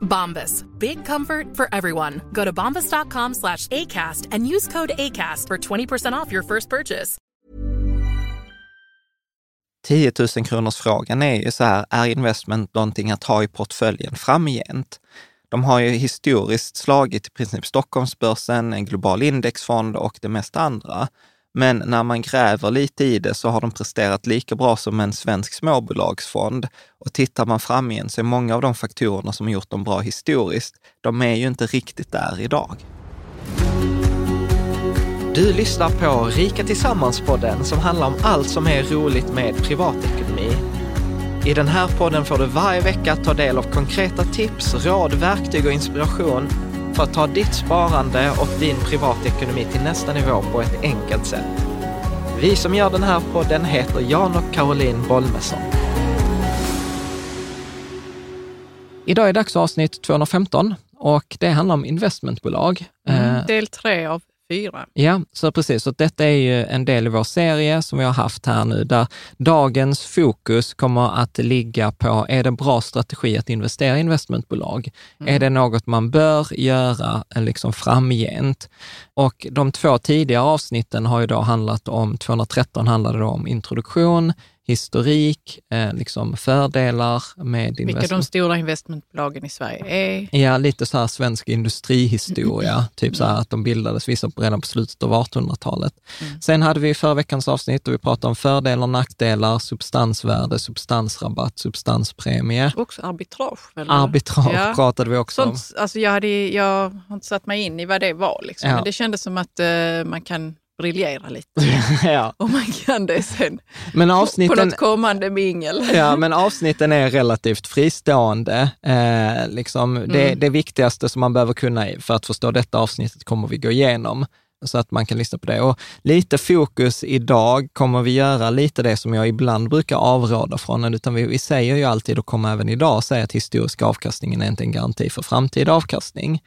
Bombas. Big comfort for everyone. Go to bombas.com slash ACAST and use code ACAST for 20% off your first purchase. 10 000 kronors frågan är ju så här, är investment någonting att ha i portföljen framgent? De har ju historiskt slagit i princip Stockholmsbörsen, en global indexfond och det mesta andra. Men när man gräver lite i det så har de presterat lika bra som en svensk småbolagsfond. Och tittar man fram igen så är många av de faktorerna som har gjort dem bra historiskt, de är ju inte riktigt där idag. Du lyssnar på Rika Tillsammans-podden som handlar om allt som är roligt med privatekonomi. I den här podden får du varje vecka ta del av konkreta tips, råd, verktyg och inspiration för att ta ditt sparande och din privatekonomi till nästa nivå på ett enkelt sätt. Vi som gör den här podden heter Jan och Caroline Bolmesson. Idag är dags för avsnitt 215 och det handlar om investmentbolag. Eh, Mm, del tre av fyra. Ja, så precis. Så detta är ju en del i vår serie som vi har haft här nu, där dagens fokus kommer att ligga på, är det bra strategi att investera i investmentbolag? Är det något man bör göra liksom framgent? Och de två tidigare avsnitten har ju då handlat om, 213 handlade då om introduktion, historik, eh, liksom fördelar med Vilka de investment. stora investmentbolagen i Sverige är. Ja, lite så här svensk industrihistoria, typ så här att de bildades vissa redan på slutet av 1800-talet. Sen hade vi förra veckans avsnitt och vi pratade om fördelar, nackdelar, substansvärde, substansrabatt, substanspremie. Också arbitrage. Väl? Arbitrage Ja. pratade vi också om. Sånt, alltså jag, hade, jag har inte satt mig in i vad det var, liksom. Ja. men det kändes som att eh, man kan briljera lite. ja. Och man kan det sen Men på avsnitten, något kommande mingel. ja, men avsnitten är relativt fristående. Eh, liksom det, Mm. det viktigaste som man behöver kunna för att förstå detta avsnittet kommer vi gå igenom så att man kan lyssna på det. Och lite fokus idag kommer vi göra lite det som jag ibland brukar avråda från, utan vi, vi säger ju alltid och kommer även idag säga att historisk avkastning är inte en garanti för framtida avkastning.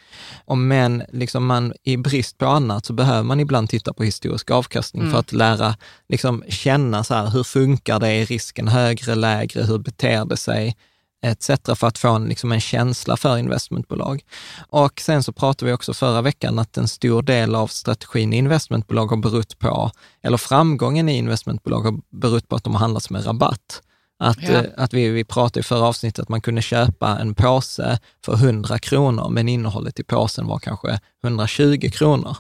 Och men liksom man, i brist på annat så behöver man ibland titta på historisk avkastning för att lära, liksom känna så här, hur funkar det, är risken högre, lägre, hur beter det sig? Etc. för att få en, liksom en känsla för investmentbolag. Och sen så pratade vi också förra veckan att en stor del av strategin i investmentbolag har berott på, eller framgången i investmentbolag har berott på att de har handlats med rabatt. Att, Ja. eh, att vi, vi pratade i förra avsnittet att man kunde köpa en påse för 100 kronor, men innehållet i påsen var kanske 120 kronor.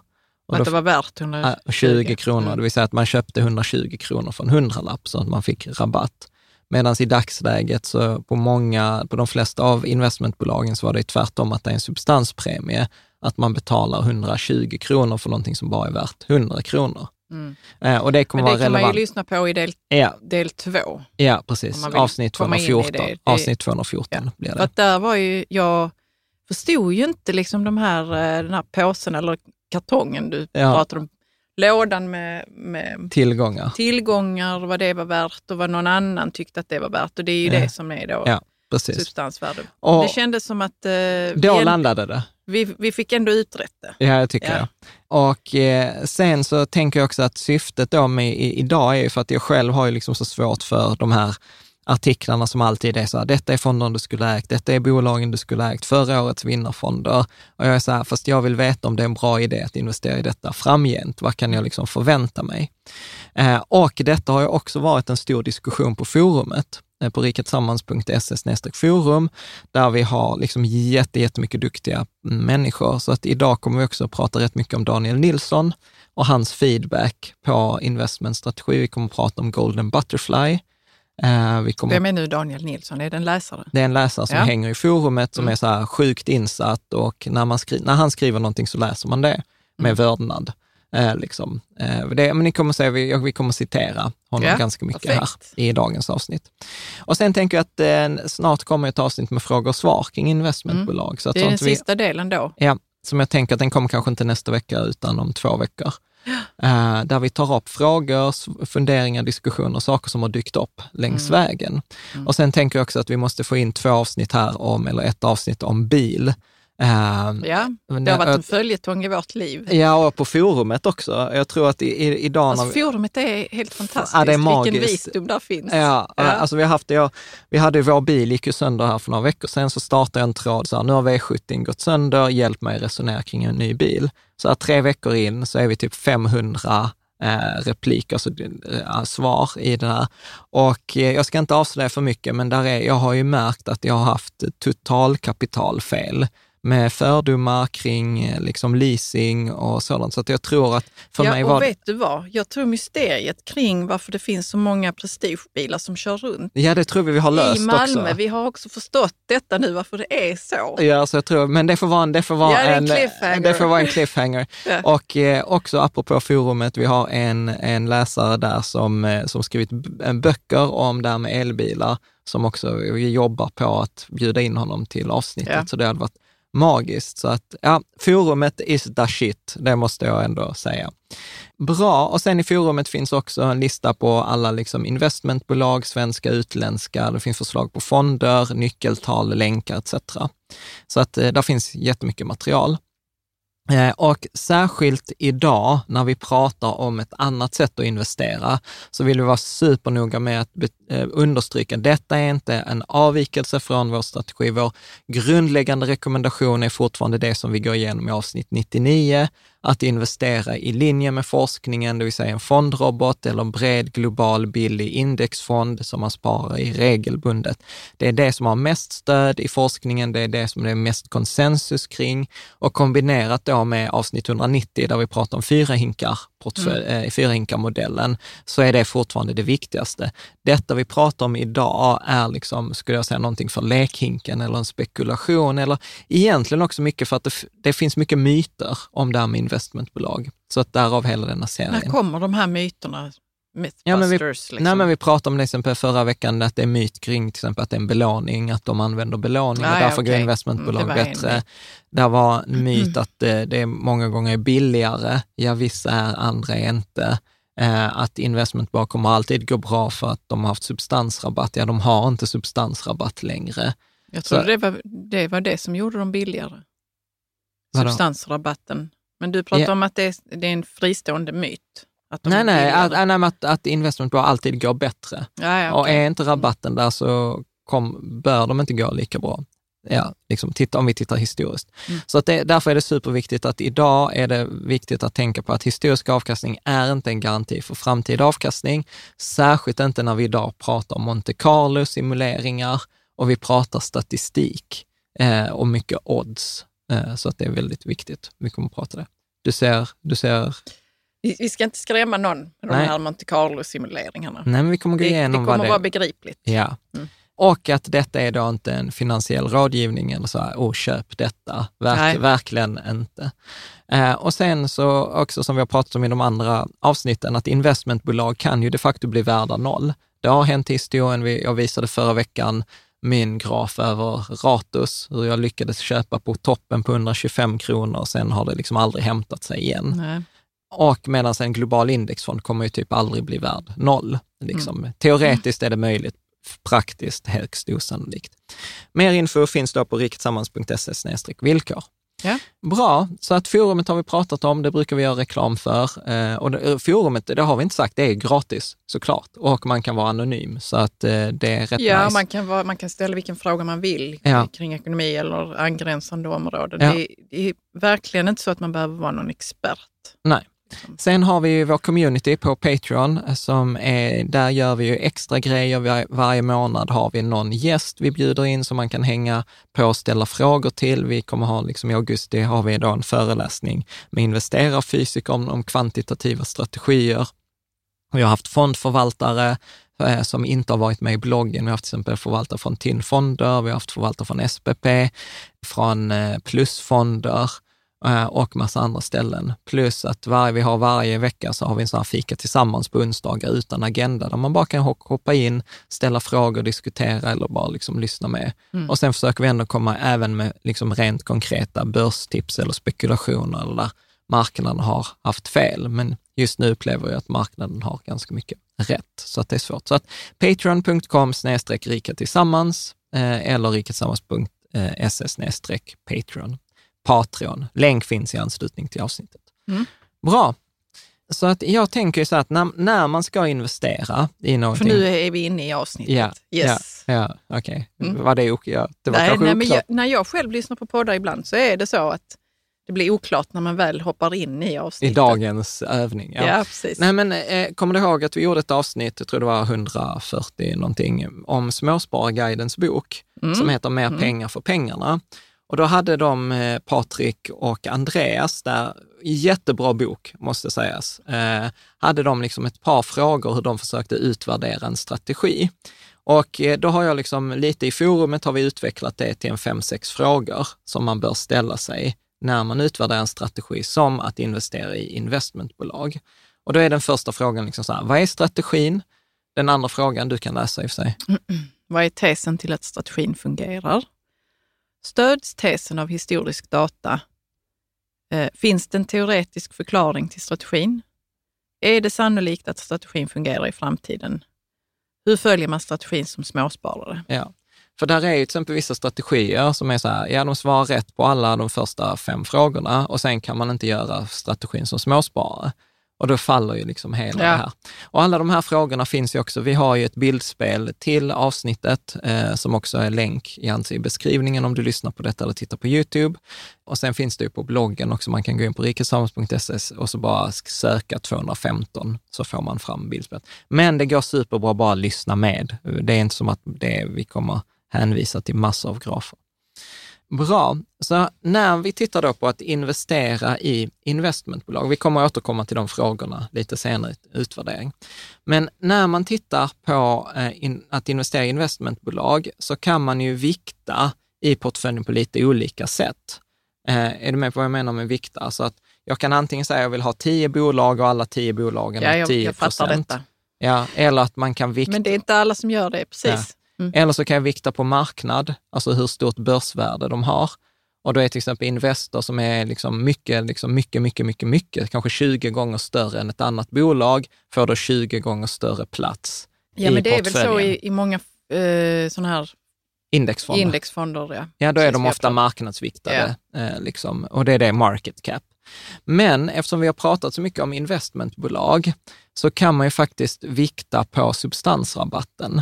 Och Att det var värt Ja, 120. 20 kronor, det vill säga att man köpte 120 kronor för en hundralapp så att man fick rabatt. Medan i dagsläget så på många, på de flesta av investmentbolagen så var det tvärtom att det är en substanspremie, att man betalar 120 kronor för någonting som bara är värt 100 kronor. Mm. Eh, och det kommer Men det vara kan man ju relevant. lyssna på i del, Ja, del två. ja, precis. Avsnitt komma in i 214. det. Det- Avsnitt 214 Ja. blir För det. att där var ju, jag förstod ju inte liksom de här, eh, den här påsen eller kartongen du Ja. pratade om. Lådan med, med Tillgångar. tillgångar, vad det var värt och vad någon annan tyckte att det var värt. Och det är ju Ja. det som är då Ja, substansvärde. Och det kändes som att eh, då vi, landade det. vi, vi fick ändå utrett det. Ja, jag tycker Ja. jag. Och eh, sen så tänker jag också att syftet då med i, idag är ju för att jag själv har ju liksom så svårt för de här artiklarna som alltid är så här, detta är fonden du skulle ha ägt, detta är bolagen du skulle ha ägt, förra årets vinnarfonder. Och jag är så här, fast jag vill veta om det är en bra idé att investera i detta framgent. Vad kan jag liksom förvänta mig? Eh, och detta har ju också varit en stor diskussion på forumet. eh, på riketsammans.se forum, där vi har liksom jätte, jättemycket duktiga människor. Så att idag kommer vi också att prata rätt mycket om Daniel Nilsson och hans feedback på investmentstrategi. Vi kommer att prata om Golden Butterfly. Eh, vi kommer... Vem är nu Daniel Nilsson? Är det en läsare? Det är en läsare som ja. hänger i forumet, som mm. är så här sjukt insatt och när, man skri... när han skriver någonting så läser man det med mm. vördnad. Eh, liksom. eh, det, men ni kommer se, vi, vi kommer citera honom ja, ganska mycket perfekt. här i dagens avsnitt. Och sen tänker jag att snart kommer ett avsnitt med frågor och svar kring investmentbolag. Mm. Så att det är den vi, sista delen då. Ja, som jag tänker att den kommer kanske inte nästa vecka utan om två veckor. Uh, där vi tar upp frågor, funderingar, diskussioner, saker som har dykt upp längs mm. vägen. Mm. Och sen tänker jag också att vi måste få in två avsnitt här om, eller ett avsnitt om bil. Uh, ja, det har varit en följetong i vårt liv. Ja, och på forumet också. Jag tror att i, i, idag... Alltså, vi, forumet är helt fantastiskt. Ja, det är magiskt. Vilken visdom där finns. Ja, ja. Alltså, vi, har haft det, vi hade vår bil, gick ju sönder här för några veckor sedan, så startade jag en tråd så här, nu har V70 gått sönder, hjälp mig resonera kring en ny bil. Så här, tre veckor in så är vi typ 500 eh, alltså svar i den här. Och eh, jag ska inte avslöja för mycket, men där är, jag har ju märkt att jag har haft totalkapitalfel med fördomar kring eh, liksom leasing och sådant. Så att jag tror att för ja, mig var... och vet du vad? Jag tror mysteriet kring varför det finns så många prestigebilar som kör runt. Ja, det tror vi vi har löst I Malmö. Också. Vi har också förstått detta nu, varför det är så. Ja, så jag tror, men det får vara en, det får vara ja, en, en det får vara en cliffhanger. ja. Och eh, också apropå forumet, vi har en, en läsare där som, eh, som skrivit böcker om det här med elbilar som också vi jobbar på att bjuda in honom till avsnittet. Ja. Så det hade varit magiskt. Så att, ja, forumet is the shit, det måste jag ändå säga. Bra, och sen i forumet finns också en lista på alla liksom investmentbolag, svenska, utländska, det finns förslag på fonder, nyckeltal, länkar etc. Så att eh, där finns jättemycket material. Eh, och särskilt idag när vi pratar om ett annat sätt att investera, så vill vi vara supernoga med att eh, understryka, detta är inte en avvikelse från vår strategi. Vår grundläggande rekommendation är fortfarande det som vi går igenom i avsnitt 99, att investera i linje med forskningen, det vill säga en fondrobot eller en bred global billig indexfond som man sparar i regelbundet. Det är det som har mest stöd i forskningen, det är det som det är mest konsensus kring och kombinerat då med avsnitt 190 där vi pratar om fyra hinkar mm. eh, Fyrahinka-modellen, så är det fortfarande det viktigaste. Detta vi pratar om idag är liksom, skulle jag säga, någonting för lekhinken eller en spekulation eller egentligen också mycket för att det, det finns mycket myter om det här med investmentbolag. Så att därav hela denna serien. När kommer de här myterna? Ja, men vi, liksom. nej, men vi pratade om det exempel förra veckan, att det är myt kring till exempel att det är en belåning, att de använder belåning och därför okay. går investmentbolag mm, bättre. En det var en myt mm. att det, det är många gånger billigare. Ja, vissa är, andra är inte. Eh, att investmentbolag kommer alltid gå bra för att de har haft substansrabatt. Ja, de har inte substansrabatt längre. Jag tror det var, det var det som gjorde dem billigare. Substansrabatten. Men du pratar ja. om att det är, det är en fristående myt. nej, nej, att, att, att investmentbolag alltid går bättre. Ja, ja, okay. Och är inte rabatten där så kom, bör de inte gå lika bra ja, liksom titta, om vi tittar historiskt. Mm. Så att det, därför är det superviktigt att idag är det viktigt att tänka på att historisk avkastning är inte en garanti för framtida avkastning, särskilt inte när vi idag pratar om Monte Carlo simuleringar och vi pratar statistik eh, och mycket odds. Eh, så att det är väldigt viktigt. Vi kommer att prata det. Du ser, du ser vi ska inte skrämma någon med de här Monte Carlo-simuleringarna. Nej, men vi kommer gå igenom det, det kommer vad det... vara begripligt. Ja. Mm. Och att detta är då inte en finansiell rådgivning eller så här, oh, köp detta. Verk, verkligen inte. Eh, och sen så också som vi har pratat om i de andra avsnitten, att investmentbolag kan ju de facto bli värda noll. Det har hänt i historien, jag visade förra veckan min graf över Ratus, hur jag lyckades köpa på toppen på 125 kronor och sen har det liksom aldrig hämtat sig igen. Nej. Och medan en global indexfond kommer ju typ aldrig bli värd noll. Liksom. Mm. Teoretiskt är det möjligt, praktiskt högst osannolikt. Mer info finns då på riketsammans.se villkor. Ja. Bra, så att forumet har vi pratat om, det brukar vi göra reklam för. Eh, och det, forumet, det har vi inte sagt, det är gratis såklart och man kan vara anonym så att eh, det är rätt Ja, nice. man, kan vara, man kan ställa vilken fråga man vill ja. kring ekonomi eller angränsande områden. Ja. Det, det, är verkligen inte så att man behöver vara någon expert. Nej. Liksom. Sen har vi ju vår community på Patreon, eh, som är, där gör vi ju extra grejer. Var, varje månad har vi någon gäst vi bjuder in som man kan hänga på och ställa frågor till. Vi kommer ha, liksom i augusti har vi då en föreläsning med investerarfysiker om, om kvantitativa strategier. Vi har haft fondförvaltare eh, som inte har varit med i bloggen. Vi har haft till exempel förvaltare från TIN Fonder, vi har haft förvaltare från SPP, från eh, Plusfonder och massa andra ställen. Plus att var, vi har varje vecka så har vi en sån här fika tillsammans på onsdagar utan agenda, där man bara kan hoppa in, ställa frågor, diskutera eller bara liksom lyssna med. Mm. Och sen försöker vi ändå komma även med liksom rent konkreta börstips eller spekulationer eller där marknaden har haft fel. Men just nu upplever jag att marknaden har ganska mycket rätt, så att det är svårt. Så att patreon.com snedstreck rika tillsammans eh, eller rikatillsammans.se snedstreck patreon. Patreon. Länk finns i anslutning till avsnittet. Mm. Bra. Så att jag tänker ju så att när, när man ska investera i För någonting... nu är vi inne i avsnittet. Ja, yes. ja, ja okej. Mm. Var det, ok- ja, det var nej, kanske nej, men jag, när jag själv lyssnar på poddar ibland så är det så att det blir oklart när man väl hoppar in i avsnittet. I dagens övning. Ja, precis. Nej, men eh, kommer du ihåg att vi gjorde ett avsnitt, jag tror det var 140 någonting, om Småspararguidens bok Mm. som heter Mer pengar för pengarna. Och då hade de, eh, Patrik och Andreas, där, jättebra bok måste sägas, eh, hade de liksom ett par frågor hur de försökte utvärdera en strategi. Och eh, då har jag liksom lite i forumet har vi utvecklat det till en fem, sex frågor som man bör ställa sig när man utvärderar en strategi som att investera i investmentbolag. Och då är den första frågan liksom så här, vad är strategin? Den andra frågan, du kan läsa i och för sig. Vad är tesen till att strategin fungerar? Stöds tesen av historisk data? Eh, finns det en teoretisk förklaring till strategin? Är det sannolikt att strategin fungerar i framtiden? Hur följer man strategin som småsparare? Ja. För där är ju till exempel vissa strategier som är så här, ja de svarar rätt på alla de första fem frågorna och sen kan man inte göra strategin som småsparare. Och då faller ju liksom hela Ja. det här. Och alla de här frågorna finns ju också, vi har ju ett bildspel till avsnittet eh, som också är länk i, i beskrivningen om du lyssnar på detta eller tittar på YouTube. Och sen finns det ju på bloggen också, man kan gå in på rikesammans.se och så bara söka 215 så får man fram bildspelet. Men det går superbra bara att lyssna med. Det är inte som att det, vi kommer hänvisa till massor av grafer. Bra, så när vi tittar då på att investera i investmentbolag, vi kommer återkomma till de frågorna lite senare i utvärdering. Men när man tittar på eh, att investera i investmentbolag så kan man ju vikta i portföljen på lite olika sätt. Eh, är du med på vad jag menar med vikta? Alltså att jag kan antingen säga att jag vill ha tio bolag och alla tio bolagen Ja, har jag, 10 jag fattar procent. Ja, eller att man kan vikta. Men det är inte alla som gör det, precis. Mm. Eller så kan jag vikta på marknad, alltså hur stort börsvärde de har. Och då är till exempel Investor som är liksom mycket, liksom mycket, mycket, mycket, mycket, kanske 20 gånger större än ett annat bolag, får då 20 gånger större plats Ja, i men det är väl så i, i många eh, sådana här Indexfonder. indexfonder. Ja, Ja, då är de ofta marknadsviktade, eh, liksom, och det är det market cap. Men eftersom vi har pratat så mycket om investmentbolag så kan man ju faktiskt vikta på substansrabatten.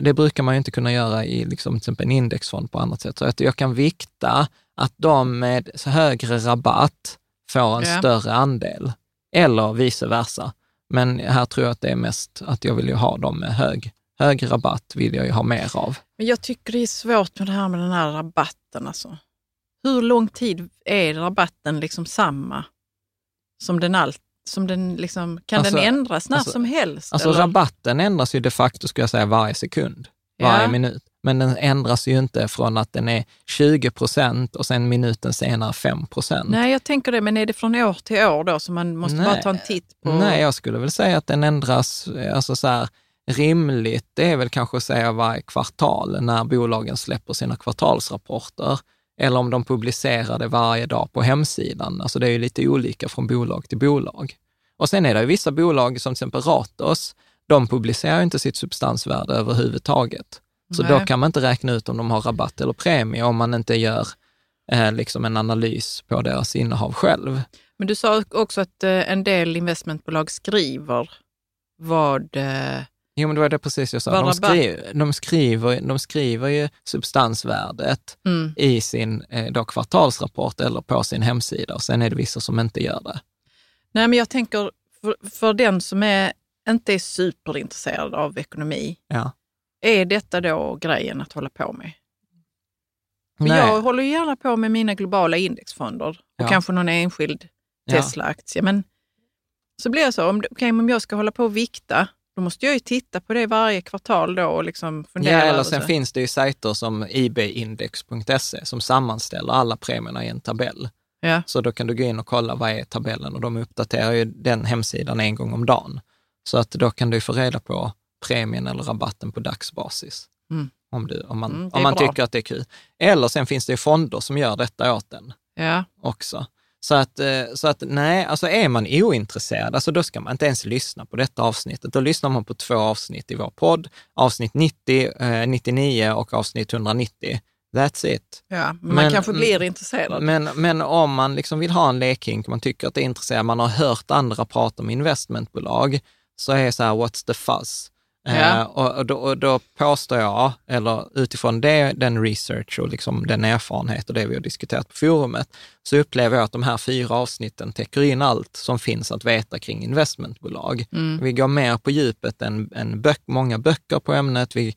Det brukar man ju inte kunna göra i liksom, till exempel en indexfond på annat sätt. Så att jag kan vikta att de med högre rabatt får en Ja. större andel, eller vice versa. Men här tror jag att det är mest att jag vill ju ha dem med hög, hög rabatt, vill jag ju ha mer av. Men jag tycker det är svårt med det här med den här rabatten. Alltså. Hur lång tid är rabatten liksom samma som den allt? Som den liksom, kan Alltså- den ändras när alltså- som helst? Alltså eller? rabatten ändras ju de facto, skulle jag säga, varje sekund, varje Ja. minut. Men den ändras ju inte från att den är 20 procent och sen minuten senare 5 procent. Nej, jag tänker det. Men är det från år till år då? Så man måste Nej. bara ta en titt på... Nej, jag skulle väl säga att den ändras, alltså så här, rimligt, det är väl kanske att säga varje kvartal när bolagen släpper sina kvartalsrapporter. Eller om de publicerar det varje dag på hemsidan. Alltså det är ju lite olika från bolag till bolag. Och sen är det ju vissa bolag, som till exempel Ratos, de publicerar inte sitt substansvärde överhuvudtaget. Så Nej. då kan man inte räkna ut om de har rabatt eller premie om man inte gör eh, liksom en analys på deras innehav själv. Men du sa också att eh, en del investmentbolag skriver vad... Eh, Jo, men det var det precis jag sa. De, skriver, de, skriver, de skriver ju substansvärdet mm. i sin eh, då kvartalsrapport eller på sin hemsida och sen är det vissa som inte gör det. Nej, men jag tänker för, för den som är, inte är superintresserad av ekonomi, Ja. är detta då grejen att hålla på med? Jag håller ju gärna på med mina globala indexfonder och Ja. kanske någon enskild Ja. Tesla-aktie. Men så blir jag så, om, okay, om jag ska hålla på och vikta, då måste jag ju titta på det varje kvartal då och liksom fundera Ja, eller sen finns det ju sajter som ebayindex.se som sammanställer alla premierna i en tabell. Ja. Så då kan du gå in och kolla vad är tabellen och de uppdaterar ju den hemsidan en gång om dagen. Så att då kan du få reda på premien eller rabatten på dagsbasis. Mm. Om, du, om man, Mm, om man bra. tycker att det är kul. Eller sen finns det ju fonder som gör detta åt den Ja. också. Så att, eh, så att nej, alltså är man ointresserad, alltså då ska man inte ens lyssna på detta avsnittet. Då lyssnar man på två avsnitt i vår podd, avsnitt 90, eh, 99 och avsnitt 190. That's it. Ja, men man kanske blir intresserad. Men, men om man liksom vill ha en lekhink, man tycker att det är intresserad, man har hört andra prata om investmentbolag, så är så här, what's the fuzz? Ja. Eh, och, och, då, och då påstår jag, eller utifrån det, den research och liksom den erfarenhet och det vi har diskuterat på forumet, så upplever jag att de här fyra avsnitten täcker in allt som finns att veta kring investmentbolag. Mm. Vi går mer på djupet än, än böck, många böcker på ämnet. Vi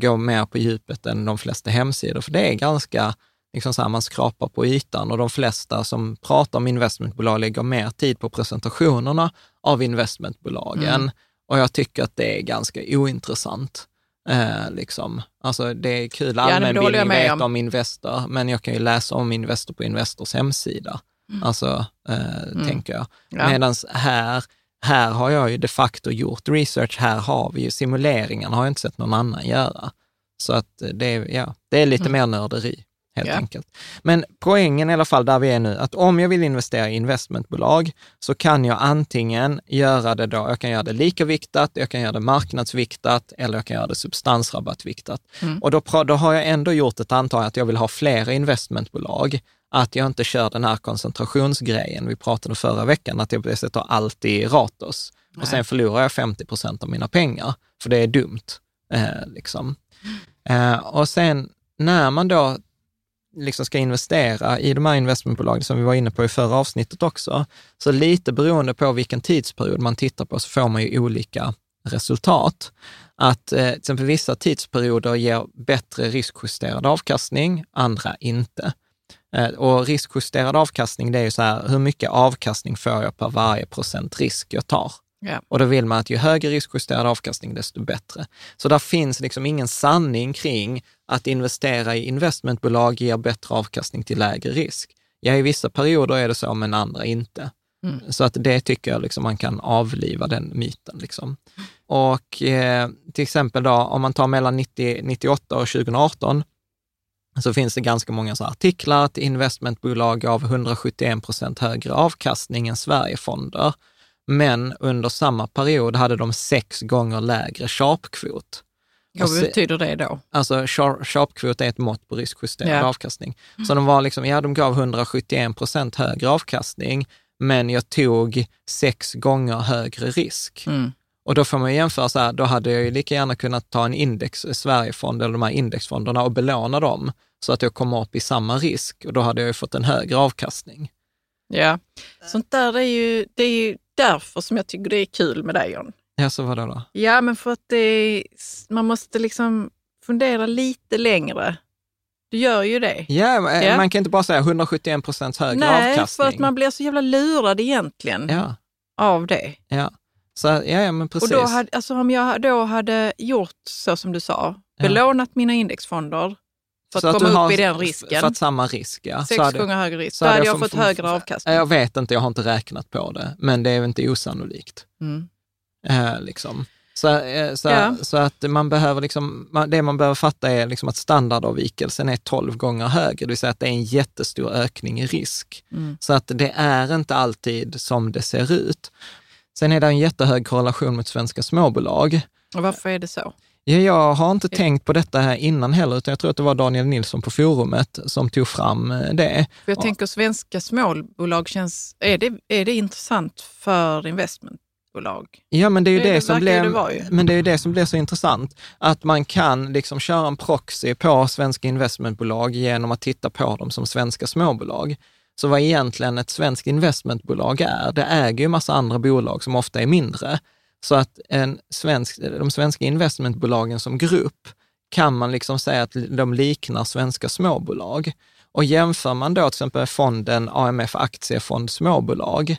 går mer på djupet än de flesta hemsidor, för det är ganska, liksom så här, man skrapar på ytan och de flesta som pratar om investmentbolag lägger mer tid på presentationerna av investmentbolagen. Mm. Och jag tycker att det är ganska ointressant. Eh, liksom. Alltså det är kul allmänbildning med veta om. om Investor, men jag kan ju läsa om Investor på Investors hemsida. Alltså, eh, tänker jag. Mm. Ja. Medan här, här har jag ju de facto gjort research. Här har vi ju simuleringarna, har jag inte sett någon annan göra. Så att det är, ja, det är lite mer nörderi, helt Mm. Ja. enkelt. Men poängen i alla fall där vi är nu, att om jag vill investera i investmentbolag så kan jag antingen göra det då, jag kan göra det lika viktat, jag kan göra det marknadsviktat eller jag kan göra det substansrabattviktat. Mm. Och då, då har jag ändå gjort ett antagande att jag vill ha flera investmentbolag, att jag inte kör den här koncentrationsgrejen. Vi pratade förra veckan att jag sätter allt i Ratos och sen förlorar jag 50 procent av mina pengar, för det är dumt. Eh, liksom. eh, och sen när man då liksom ska investera i de här investmentbolagen som vi var inne på i förra avsnittet också, så lite beroende på vilken tidsperiod man tittar på så får man ju olika resultat. Att eh, till exempel vissa tidsperioder ger bättre riskjusterad avkastning, andra inte. Eh, och riskjusterad avkastning, det är ju så här, hur mycket avkastning får jag per varje procent risk jag tar? Ja. Och då vill man att ju högre riskjusterad avkastning, desto bättre. Så där finns liksom ingen sanning kring att investera i investmentbolag ger bättre avkastning till lägre risk. Ja, i vissa perioder är det så, men andra inte. Mm. Så att det tycker jag liksom man kan avliva den myten. Liksom. Och eh, till exempel då, om man tar mellan 90, 98 och 2018, så finns det ganska många så artiklar att investmentbolag gav 171 procent högre avkastning än Sverigefonder. Men under samma period hade de sex gånger lägre sharpkvot. Vad Och se- betyder det då? Alltså sharp- sharpkvot är ett mått på riskjusterad Ja. avkastning. Så de var liksom, ja de gav 171 procent högre avkastning, men jag tog sex gånger högre risk. Mm. Och då får man jämföra så här, då hade jag ju lika gärna kunnat ta en index, Sverigefond eller de här indexfonderna och belåna dem så att jag kommer upp i samma risk och då hade jag ju fått en högre avkastning. Ja, sånt där är ju, det är ju därför som jag tycker det är kul med dig John. Ja, så var det då. Ja, men för att det man måste liksom fundera lite längre. Du gör ju det. Ja, eh, Ja. man kan inte bara säga 171 procents högre Nej, avkastning. för att man blir så jävla lurad egentligen Ja, av det. ja. Så, ja, ja, men precis. Och då hade, alltså om jag då hade gjort så som du sa, belånat mina indexfonder för Så att komma upp har- i den För risken, att samma risk, ja. sex hade- gånger högre risk, då hade jag jag fått- högre avkastning. Jag vet inte, jag har inte räknat på det, men det är väl inte osannolikt. Mm. Eh, liksom. Så, eh, så, Ja. så att man behöver liksom, det man behöver fatta är liksom att standardavvikelsen är 12 gånger högre, det vill säga att det är en jättestor ökning i risk. Mm. Så att det är inte alltid som det ser ut. Sen är det en jättehög korrelation mot svenska småbolag. Och varför är det så? Ja, jag har inte tänkt på detta här innan heller, utan jag tror att det var Daniel Nilsson på forumet som tog fram eh, det. För jag Ja. tänker svenska småbolag känns, är det, är det intressant för investmentbolag? Ja, men det är ju Det- det, det som blir, det men det är det som blir så intressant, att man kan liksom köra en proxy på svenska investmentbolag genom att titta på dem som svenska småbolag. Så vad egentligen ett svenskt investmentbolag är, det äger ju massa andra bolag som ofta är mindre. Så att en svensk, de svenska investmentbolagen som grupp kan man liksom säga att de liknar svenska småbolag. Och jämför man då till exempel fonden AMF Aktiefond Småbolag,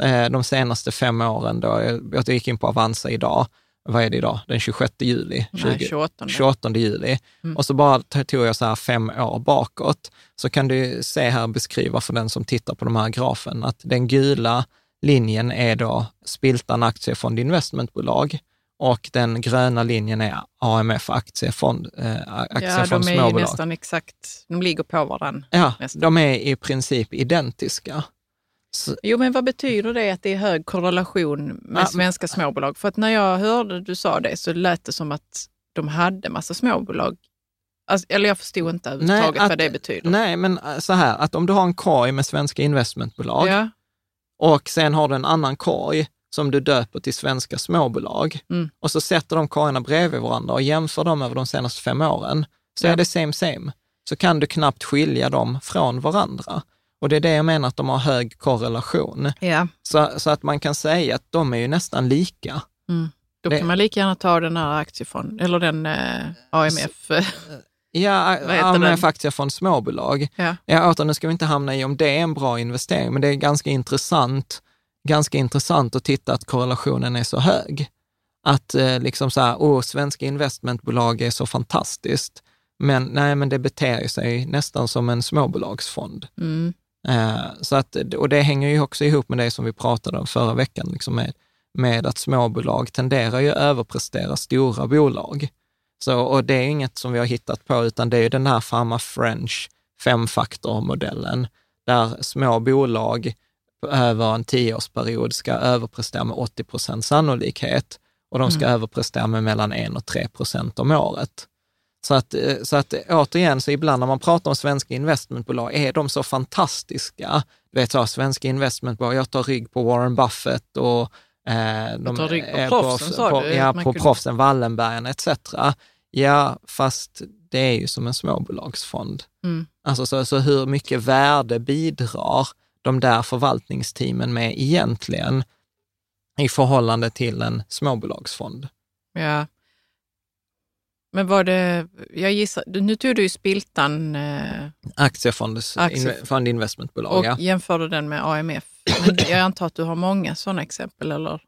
eh, de senaste fem åren då, jag gick in på Avanza idag, vad är det idag, den 26 juli? 20, Nej, 28. 28 juli. Mm. Och så bara tog jag så här fem år bakåt, så kan du se här beskriva för den som tittar på de här grafen, att den gula linjen är då Spiltan Aktiefond Investmentbolag och den gröna linjen är AMF Aktiefond, äh, aktiefond Ja, de är nästan exakt, de ligger på varandra. Ja, nästan. de är i princip identiska. Så. Jo, men vad betyder det att det är hög korrelation med ja, svenska småbolag? För att när jag hörde du sa det så lät det som att de hade massa småbolag. Alltså, eller jag förstod inte överhuvudtaget vad det betyder. Nej, men äh, så här, att om du har en korg med svenska investmentbolag ja. Och sen har du en annan korg som du döper till svenska småbolag mm. och så sätter de korgarna bredvid varandra och jämför dem över de senaste fem åren, så ja. är det same same. Så kan du knappt skilja dem från varandra. Och det är det jag menar att de har hög korrelation. Ja. Så, så att man kan säga att de är ju nästan lika. Mm. Då det, kan man lika gärna ta den här aktiefonden, eller den eh, AMF. Ja, AMF Aktiefond Småbolag. Ja. Ja, åter, nu ska vi inte hamna i om det är en bra investering, men det är ganska intressant, ganska intressant att titta att korrelationen är så hög. Att eh, liksom så här, åh, svenska investmentbolag är så fantastiskt. Men nej, men det beter sig nästan som en småbolagsfond. Mm. Eh, så att, och det hänger ju också ihop med det som vi pratade om förra veckan, liksom med, med att småbolag tenderar ju att överprestera stora bolag. Så, och det är inget som vi har hittat på, utan det är den här Pharma French femfaktormodellen, där små bolag över en tioårsperiod ska överprestera med 80 procent sannolikhet och de ska mm. överprestera med mellan 1 och 3 procent om året. Så att, eh, så att återigen, så ibland när man pratar om svenska investmentbolag, är de så fantastiska? Du vet, så, svenska investmentbolag, jag tar rygg på Warren Buffett och eh, de tar rygg på proffsen, sa du? Ja, på proffsen, Wallenbergen etc. Ja, fast det är ju som en småbolagsfond. Mm. Alltså, så, så hur mycket värde bidrar de där förvaltningsteamen med egentligen i förhållande till en småbolagsfond? Ja, men var det, jag gissar, nu tog du ju Spiltan... Eh, Aktiefond investmentbolag, Och ja. jämförde den med AMF. Men jag antar att du har många sådana exempel, eller?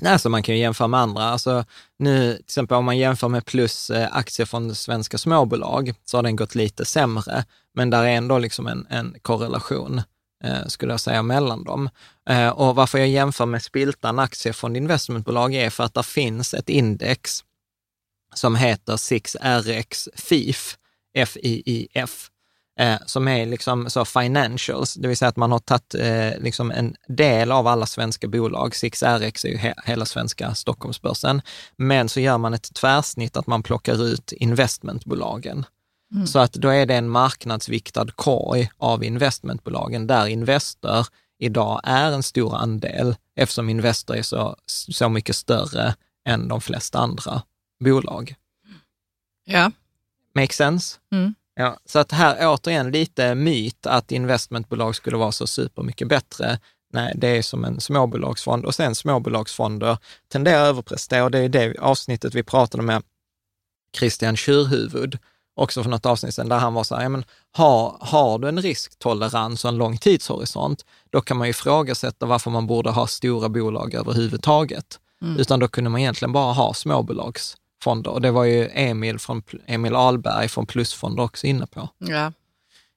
Nej, så man kan ju jämföra med andra. Alltså, nu, till exempel om man jämför med plus eh, aktier från svenska småbolag, så har den gått lite sämre. Men där är ändå liksom en, en korrelation, eh, skulle jag säga, mellan dem. Eh, och varför jag jämför med Spiltan aktiefond investmentbolag är för att det finns ett index som heter 6RX FIF, F-I-I-F, eh, som är liksom så financials, det vill säga att man har tagit eh, liksom en del av alla svenska bolag. 6RX är ju he hela svenska Stockholmsbörsen, men så gör man ett tvärsnitt att man plockar ut investmentbolagen. Mm. Så att då är det en marknadsviktad korg av investmentbolagen där Investor idag är en stor andel eftersom Investor är så, så mycket större än de flesta andra bolag. Ja. Make sense? Mm. Ja, så att här återigen lite myt att investmentbolag skulle vara så supermycket bättre. Nej, det är som en småbolagsfond och sen småbolagsfonder tenderar att överprestera. Det är det avsnittet vi pratade med Christian Kyrhuvud, också för något avsnitt sedan, där han var så här, ja, men har, har du en risktolerans och en lång tidshorisont, då kan man ju ifrågasätta varför man borde ha stora bolag överhuvudtaget. Mm. Utan då kunde man egentligen bara ha småbolags fonder. Och det var ju Emil, från, Emil Alberg från Plusfonder också inne på. Ja.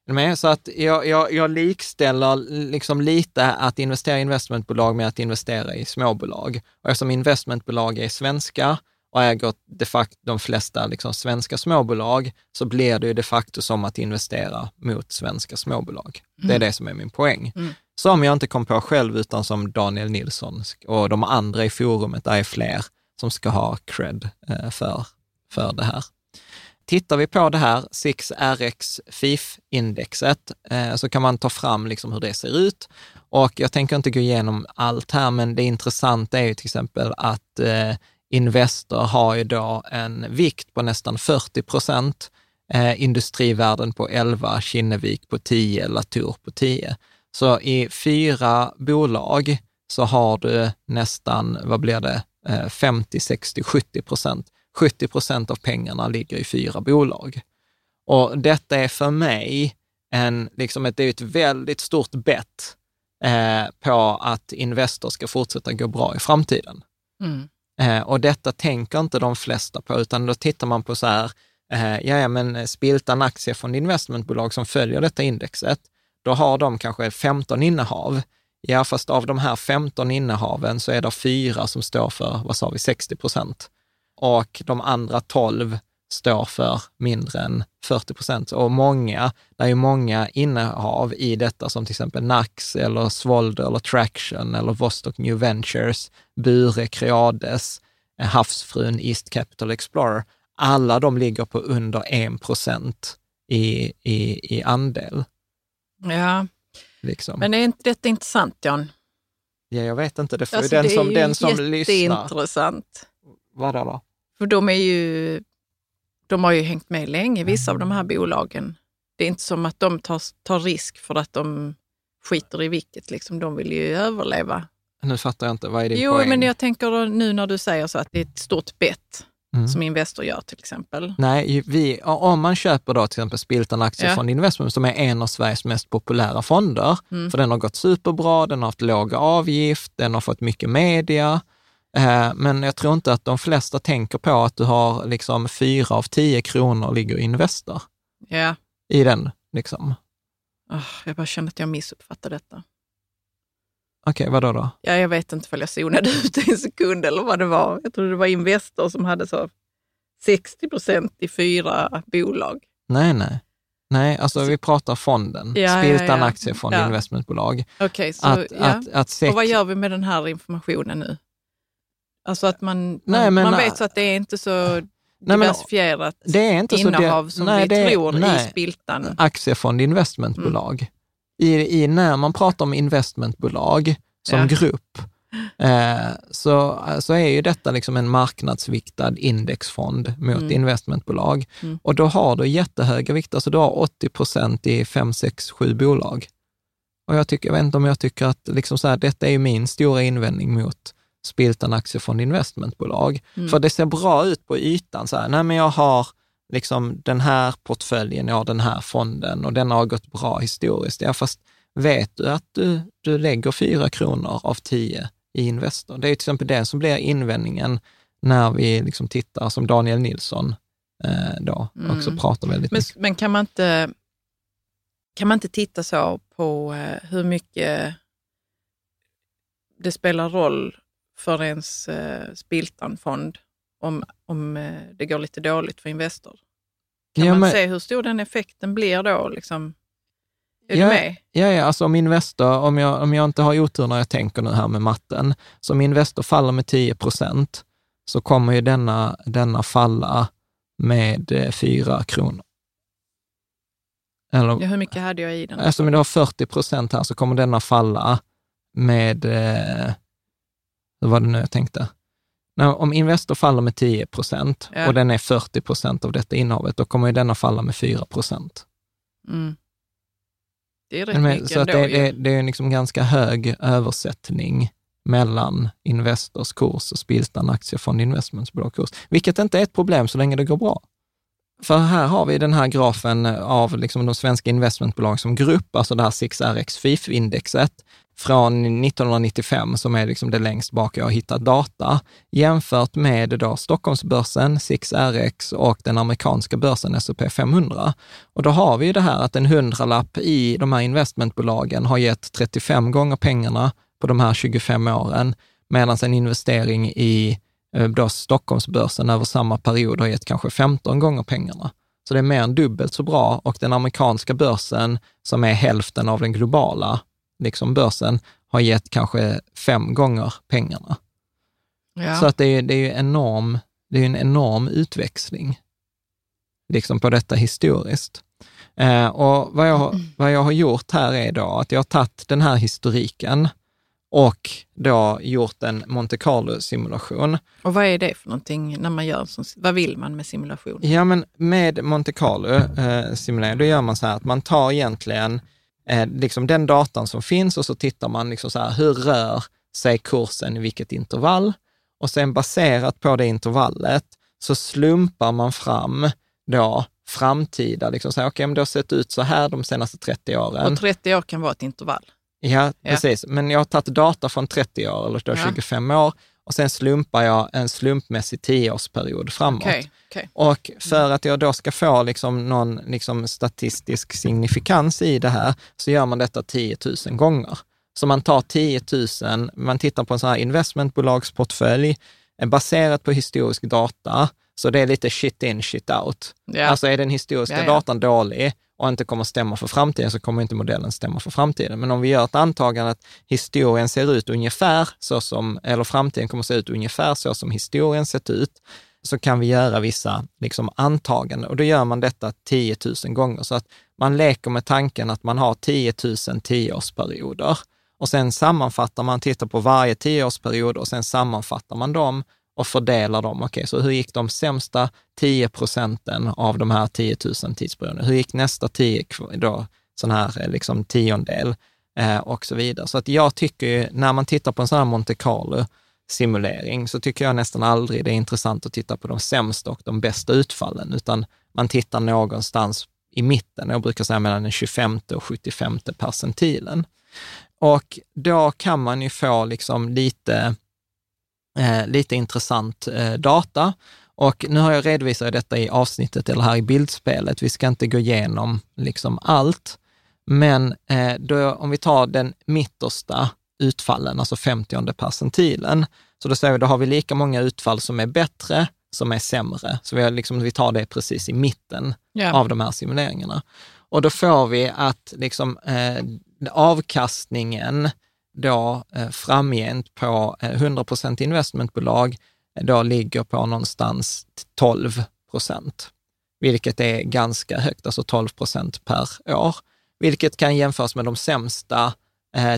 Med? Så att jag, jag, jag likställer liksom lite att investera i investmentbolag med att investera i småbolag. Och eftersom investmentbolag är svenska och äger de facto de flesta liksom svenska småbolag, så blir det ju de facto som att investera mot svenska småbolag. Mm. Det är mm. det som är min poäng. Mm. Som jag inte kom på själv, utan som Daniel Nilsson och de andra i forumet, där är fler, som ska ha cred eh, för, för det här. Tittar vi på det här 6RX FIF-indexet eh, så kan man ta fram liksom hur det ser ut. Och jag tänker inte gå igenom allt här, men det intressanta är ju till exempel att eh, Investor har ju då en vikt på nästan 40 procent, industrivärden på 11, Kinnevik på 10, Latour på 10. Så i fyra bolag så har du nästan, vad blir det, 50, 60, 70 procent. 70 procent av pengarna ligger i fyra bolag. Och detta är för mig en, liksom ett, det är ett väldigt stort bett eh, på att Investor ska fortsätta gå bra i framtiden. Mm. Eh, och detta tänker inte de flesta på, utan då tittar man på så här, eh, ja, men Spiltan aktiefond investmentbolag som följer detta indexet, då har de kanske 15 innehav. Ja, fast av de här 15 innehaven så är det fyra som står för, vad sa vi, 60 procent. Och de andra 12 står för mindre än 40 procent. Och många, det är ju många innehav i detta som till exempel Nax eller Svolder eller Traction eller Vostok New Ventures, Bure, Creades, eh, Havsfrun, East Capital Explorer. Alla de ligger på under 1 procent i, i, i andel. Ja, Liksom. men är inte detta intressant Jan? ja, jag vet inte, det får Alltså, ju den som, ju den som lyssnar. jätteintressant. Vadå då? För de är ju, de har ju hängt med länge, vissa av de här bolagen. Det är inte som att de tar, tar risk för att de skiter i vilket, liksom. de vill ju överleva. Nu fattar jag inte, vad är din Jo, poäng? men jag tänker nu när du säger så att det är ett stort bett Mm. som Investor gör till exempel. Nej, vi, om man köper då till exempel Spiltan Aktiefond Investment, som är en av Sveriges mest populära fonder, Mm. för den har gått superbra, den har haft låg avgift, den har fått mycket media, eh, men jag tror inte att de flesta tänker på att du har liksom fyra av tio kronor ligger i Investor Ja, i den. Liksom. Ah, jag bara känner att jag missuppfattade detta. Okej, vadå då? Ja, jag vet inte om jag zonade ut en sekund eller vad det var. Jag tror det var Investor som hade så 60 procent i fyra bolag. Nej, nej. Nej, alltså vi pratar fonden, Ja, ja, Spiltan ja. Aktiefond Ja. Investmentbolag. Okej, så Att, ja. att, att sex, Och vad gör vi med den här informationen nu? Alltså att man, man, Nej, men- man vet så att det är inte så Nej, men- diversifierat det är inte så innehav det- som nej, vi det- tror nej. i spiltan. aktiefond investmentbolag. I, I när man pratar om investmentbolag som Ja. grupp, eh, så, så är ju detta liksom en marknadsviktad indexfond mot Mm. investmentbolag. Mm. Och då har du jättehöga vikter, så du har 80 procent i 5, 6, 7 bolag. Och jag, tycker, jag vet inte om jag tycker att liksom så här, detta är min stora invändning mot Spiltan Aktiefond Investmentbolag. Mm. För det ser bra ut på ytan, så här, nej men jag har liksom den här portföljen, har den här fonden och den har gått bra historiskt. Ja, fast vet du att du, du lägger fyra kronor av tio i Investor? Det är till exempel det som blir invändningen när vi liksom tittar, som Daniel Nilsson eh, då Mm. också pratar väldigt Men, mycket. men kan, man inte, kan man inte titta så på eh, hur mycket det spelar roll för ens eh, spiltanfond om, om eh, det går lite dåligt för Investor? Kan Ja, man men- se hur stor den effekten blir då? Liksom? Är Ja, du med? Ja, ja, alltså om Investor, om jag, om jag inte har otur när jag tänker nu här med matten, så om Investor faller med 10 procent så kommer ju denna, denna falla med eh, 4 kronor. Eller, Ja, hur mycket hade jag i den? alltså om du har 40 procent här så kommer denna falla med, eh, hur var det nu jag tänkte? När, om Investor faller med 10 procent Ja. och den är 40 procent av detta innehavet, då kommer ju denna falla med 4 procent. Mm. Det är rätt Men, mycket så ändå det, det, det är liksom ganska hög översättning mellan Investors kurs och Spiltan Aktiefond Investmentsbolag kurs, vilket inte är ett problem så länge det går bra. För här har vi den här grafen av liksom de svenska investmentbolag som grupp, alltså det här 6RX FIF-indexet från 1995, som är liksom det längst bak jag har hittat data, jämfört med då Stockholmsbörsen, 6RX och den amerikanska börsen S&P 500. Och då har vi ju det här att en hundralapp i de här investmentbolagen har gett 35 gånger pengarna på de här 25 åren, medan en investering i eh, då Stockholmsbörsen över samma period har gett kanske 15 gånger pengarna. Så det är mer än dubbelt så bra och den amerikanska börsen, som är hälften av den globala liksom börsen, har gett kanske fem gånger pengarna. ja. Så att det är, det är ju enorm, det är en enorm utväxling liksom på detta historiskt. Eh, och vad jag, vad jag har gjort här är då att jag har tagit den här historiken och då gjort en Monte Carlo-simulation. Och vad är det för någonting när man gör vad vill man med simulation? Ja, men med Monte Carlo-simulering, då gör man så här att man tar egentligen eh, liksom den datan som finns och så tittar man liksom så här, hur rör sig kursen i vilket intervall? Och sen baserat på det intervallet så slumpar man fram då framtida, liksom så här, okej, okay, men det har sett ut så här de senaste 30 åren. Och 30 år kan vara ett intervall? Ja, precis. Men jag har tagit data från 30 år eller då 25 år och sen slumpar jag en slumpmässig tioårsperiod framåt. Okay, okay. Och för att jag då ska få liksom någon liksom statistisk signifikans i det här, så gör man detta 10 000 gånger. Så man tar 10 000, man tittar på en sån här investmentbolagsportfölj, baserat på historisk data, så det är lite shit in, shit out. Yeah. Alltså är den historiska yeah, yeah. datan dålig, och inte kommer stämma för framtiden, så kommer inte modellen stämma för framtiden. Men om vi gör ett antagande att historien ser ut ungefär så som, eller framtiden kommer att se ut ungefär så som historien sett ut, så kan vi göra vissa liksom, antaganden och då gör man detta 10 000 gånger. Så att man leker med tanken att man har 10 000 tioårsperioder och sen sammanfattar man, tittar på varje tioårsperiod och sen sammanfattar man dem och fördelar dem. Okej, okay, så hur gick de sämsta 10 procenten av de här 10 000 tidsperioderna? Hur gick nästa 10, då, sån här eh, liksom tiondel eh, och så vidare. Så att jag tycker ju, när man tittar på en sån här Monte Carlo, simulering, så tycker jag nästan aldrig det är intressant att titta på de sämsta och de bästa utfallen, utan man tittar någonstans i mitten. Jag brukar säga mellan den 25 och 75 percentilen. Och då kan man ju få liksom lite eh, lite intressant eh, data. Och nu har jag redovisat detta i avsnittet eller här i bildspelet. Vi ska inte gå igenom liksom allt, men eh, då, om vi tar den mittersta utfallen, alltså 50 percentilen, så då säger vi, då har vi lika många utfall som är bättre som är sämre. Så vi, har liksom, vi tar det precis i mitten yeah. av de här simuleringarna. Och då får vi att liksom, eh, avkastningen då eh, framgent på 100 eh, procent investmentbolag eh, då ligger på någonstans 12 procent, vilket är ganska högt, alltså 12 procent per år, vilket kan jämföras med de sämsta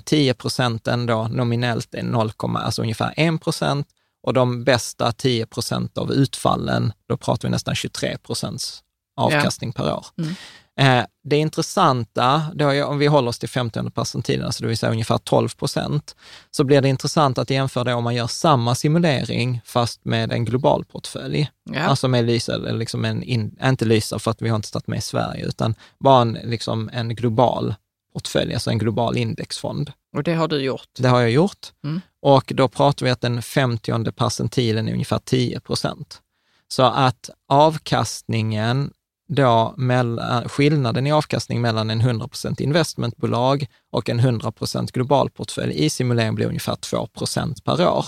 10 procenten då nominellt är 0, alltså ungefär 1 procent och de bästa 10 procent av utfallen, då pratar vi nästan 23 procents avkastning ja. per år. Mm. Eh, det intressanta, då om vi håller oss till 50 percentilen, alltså det vill säga ungefär 12 procent, så blir det intressant att jämföra det om man gör samma simulering fast med en global portfölj. Ja. Alltså med Lysa, liksom en, in, inte Lysa för att vi har inte startat med Sverige, utan bara en, liksom en global portfölj, alltså en global indexfond. Och det har du gjort? Det har jag gjort. Mm. Och då pratar vi att den 50 percentilen är ungefär 10 procent. Så att avkastningen då mellan, skillnaden i avkastning mellan en 100% investmentbolag och en 100 global portfölj i simulering blir ungefär 2% per år.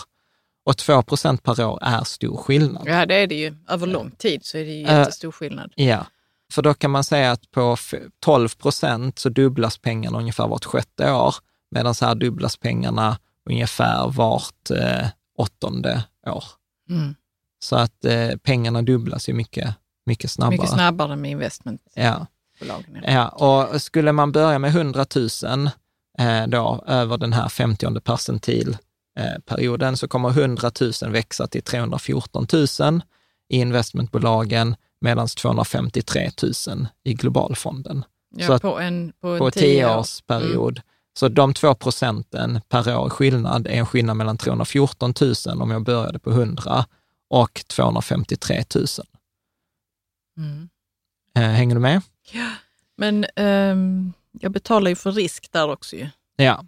Och 2% per år är stor skillnad. Ja, det är det ju. Över lång tid så är det ju jättestor skillnad. Uh, ja, för då kan man säga att på 12 procent så dubblas pengarna ungefär vart sjätte år, medan så här dubblas pengarna ungefär vart eh, åttonde år. Mm. Så att eh, pengarna dubblas ju mycket mycket snabbare. Mycket snabbare med investmentbolagen. Ja. ja, och skulle man börja med 100 000 eh, då, över den här 50 percentil eh, perioden så kommer 100 000 växa till 314 000 i investmentbolagen medan 253 000 i globalfonden. Ja, så på en, på en på tioårsperiod. Mm. Så de två procenten per år skillnad är en skillnad mellan 314 000 om jag började på 100 och 253 000. Mm. Eh, hänger du med? Ja, men um, jag betalar ju för risk där också ju. Ja,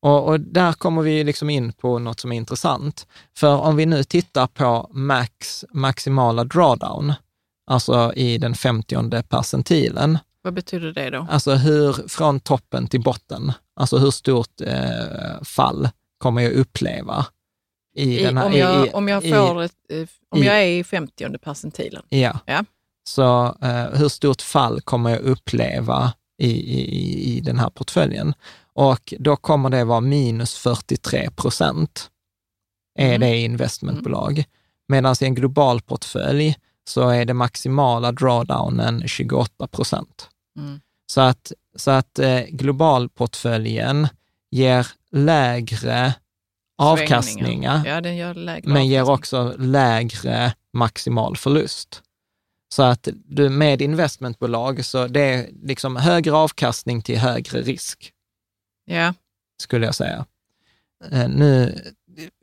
och, och, där kommer vi liksom in på något som är intressant. För om vi nu tittar på max, maximala drawdown, alltså i den 50 percentilen. Vad betyder det då? Alltså hur, från toppen till botten, alltså hur stort eh, fall kommer jag uppleva i, I den här, om, jag, i, om jag får i, ett, eh, om jag är i 50 percentilen? Ja. ja. Så eh, hur stort fall kommer jag uppleva i, i, i den här portföljen? Och då kommer det vara minus 43 procent, är mm. det investmentbolag. Mm. Medan i en global portfölj så är det maximala drawdownen 28 procent. Mm. Så att, så att eh, globalportföljen ger lägre avkastningar, ja, lägre men ger också lägre maximal förlust. Så att du med investmentbolag, så det är liksom högre avkastning till högre risk, Ja, skulle jag säga. Eh, Nu,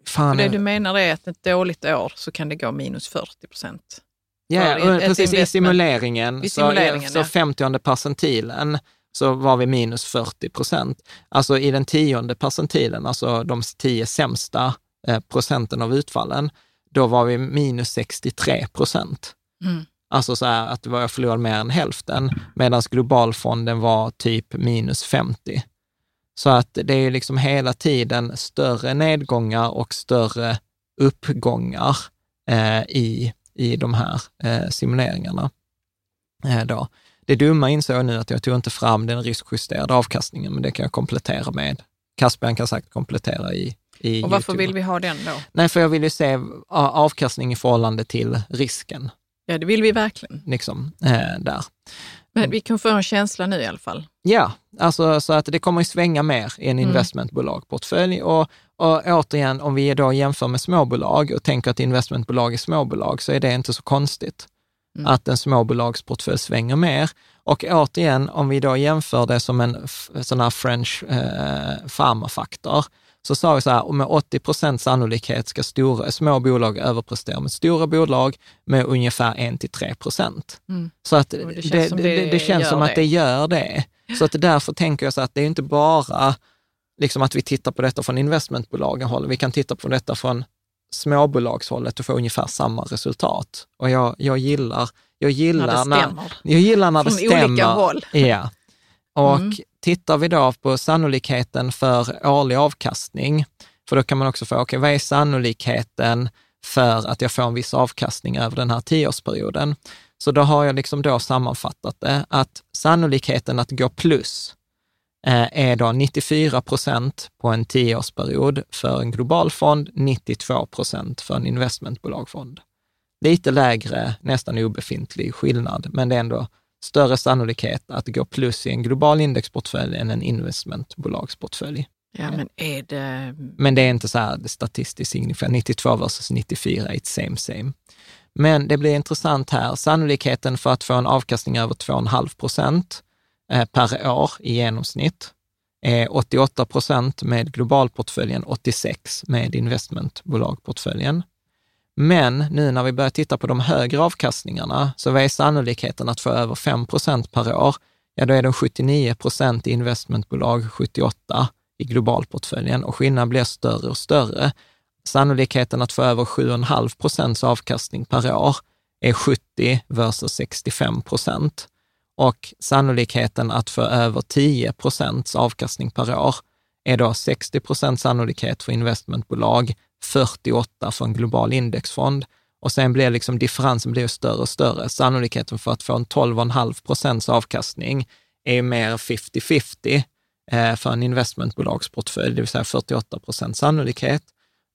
fan, och det du menar är att ett dåligt år så kan det gå minus 40 procent. Ja, för precis i simuleringen, I så, simuleringen, så ja. 50 percentilen så var vi minus 40 procent. Alltså i den tionde percentilen, alltså de tio sämsta eh, procenten av utfallen, då var vi minus 63 procent. Mm. Alltså så här att det var- jag förlorade mer än hälften, medan globalfonden var typ minus 50. Så att det är liksom hela tiden större nedgångar och större uppgångar eh, i, i de här eh, simuleringarna. Eh, då. Det dumma insåg jag nu att jag tog inte fram den riskjusterade avkastningen, men det kan jag komplettera med. Caspian kan säkert komplettera i, i Och varför YouTube. vill vi ha den då? Nej, för jag vill ju se avkastning i förhållande till risken, Ja, det vill vi verkligen. liksom, eh, där. Men vi kan få en känsla nu i alla fall. Ja, alltså så att det kommer att svänga mer i en Mm. investmentbolagportfölj. Och, och återigen, om vi då jämför med småbolag och tänker att investmentbolag är småbolag, så är det inte så konstigt Mm. att en småbolagsportfölj svänger mer. Och återigen, om vi då jämför det som en sån här French eh, pharmafaktor, så sa vi så här, med 80 procent sannolikhet ska stora, små bolag överprestera med stora bolag med ungefär 1-3 procent. Mm. Så att det, det det, känns som det, det det känns som att det. det gör det. Så att därför tänker jag så att det är inte bara liksom att vi tittar på detta från investmentbolagen håll. Vi kan titta på detta från småbolagshållet och få ungefär samma resultat. Och jag, jag gillar, jag gillar När det när, stämmer. jag gillar när det Från stämmer. olika håll. Ja. Och Mm. tittar vi då på sannolikheten för årlig avkastning, för då kan man också få, okej, vad är sannolikheten för att jag får en viss avkastning över den här tioårsperioden? Så då har jag liksom då sammanfattat det, att sannolikheten att gå plus eh, är då 94 procent på en tioårsperiod för en global fond, 92 procent för en investmentbolagfond. Lite lägre, nästan obefintlig skillnad, men det är ändå större sannolikhet att gå plus i en global indexportfölj än en investmentbolagsportfölj. Ja, men är det... Men det är inte så här statistiskt signifikant. 92 versus 94 är ett same same. Men det blir intressant här. Sannolikheten för att få en avkastning över 2,5 procent eh, per år i genomsnitt är 88 procent med globalportföljen, 86 med investmentbolagportföljen. Men nu när vi börjar titta på de högre avkastningarna, så vad är sannolikheten att få över 5 procent per år? Ja, då är den 79 procent i investmentbolag, 78 i globalportföljen och skillnaden blir större och större. Sannolikheten att få över 7,5 procents avkastning per år är 70 versus 65 procent. Och sannolikheten att få över 10 procents avkastning per år är då 60 procent sannolikhet för investmentbolag, 48 för en global indexfond. Och sen blir liksom differensen blir större och större. Sannolikheten för att få en 12,5 procents avkastning är mer 50-50 eh, för en investmentbolagsportfölj, det vill säga 48 procent sannolikhet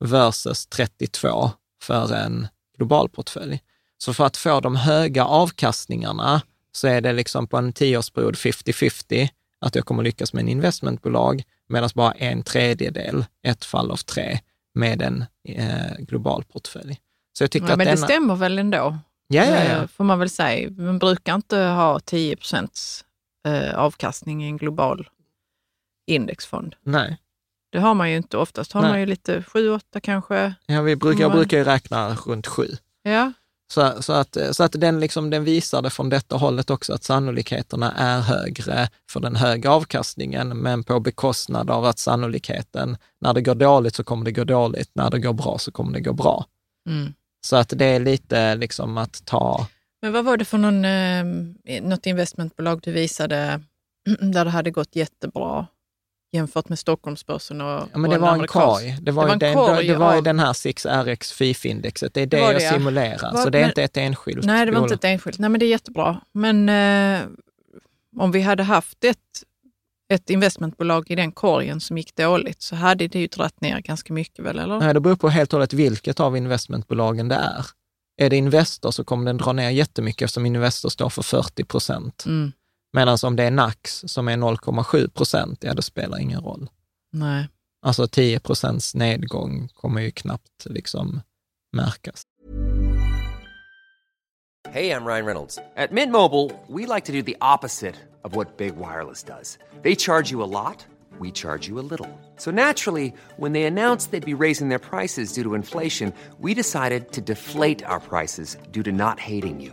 versus 32 för en global portfölj. Så för att få de höga avkastningarna så är det liksom på en tioårsperiod 50-50 att jag kommer lyckas med en investmentbolag, medan bara en tredjedel, ett fall av tre, med en eh, global portfölj. Så jag tycker Ja, att men det denna... stämmer väl ändå? Ja, ja, ja. Eh, Får man väl säga. Man brukar inte ha 10 procents eh, avkastning i en global indexfond. Nej. Det har man ju inte. Oftast har Nej. man ju lite 7-8 kanske. Ja, vi brukar, jag Men- brukar ju räkna runt sju. Ja, Så, så att, så att den, liksom, den visade från detta hållet också att sannolikheterna är högre för den höga avkastningen, men på bekostnad av att sannolikheten, när det går dåligt så kommer det gå dåligt, när det går bra så kommer det gå bra. mm. Så att det är lite liksom att ta, Men vad var det för någon, eh, något investmentbolag du visade där det hade gått jättebra jämfört med Stockholmsbörsen och ja men det var en korg. Det var, Det var en den, korg det var av- den här 6RX FIF-indexet, det är det, Det var jag det, simulerar. Vad- så det är men- inte ett enskilt Nej, det var inte ett enskilt. Nej, men det är jättebra. Men eh, om vi hade haft ett, ett investmentbolag i den korgen som gick dåligt så hade det ju dragit ner ganska mycket väl, eller? Nej, det beror på helt och hållet vilket av investmentbolagen det är. Är det Investor så kommer den dra ner jättemycket eftersom Investor står för 40 procent. Mm. Medan om det är Nax som är 0,7 procent, ja det spelar ingen roll. Nej. Alltså 10 procents nedgång kommer ju knappt liksom märkas. Hey, I'm Ryan Reynolds. At Mint Mobile, we like to do the opposite of what Big Wireless does. They charge you a lot, we charge you a little. So naturally, when they announced they'd be raising their prices due to inflation, we decided to deflate our prices due to not hating you.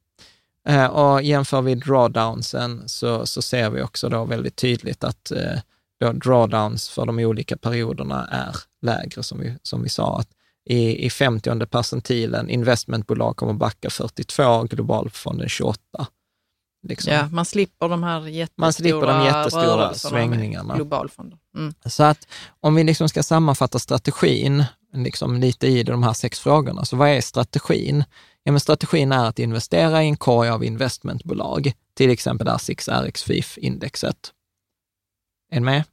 Eh, och jämför vi drawdownsen så, så ser vi också då väldigt tydligt att eh, då drawdowns för de olika perioderna är lägre, som vi, som vi sa. Att i, I 50 percentilen, investmentbolag kommer backa 42, globalfonden 28. Liksom. Ja, man slipper de här jättestora, Man slipper de jättestora svängningarna. Globalfonder. Mm. Så att om vi liksom ska sammanfatta strategin, liksom lite i de här sex frågorna, så vad är strategin? Ja, men strategin är att investera i en korg av investmentbolag, till exempel ASICS, RX-FIF-indexet. Är ni med?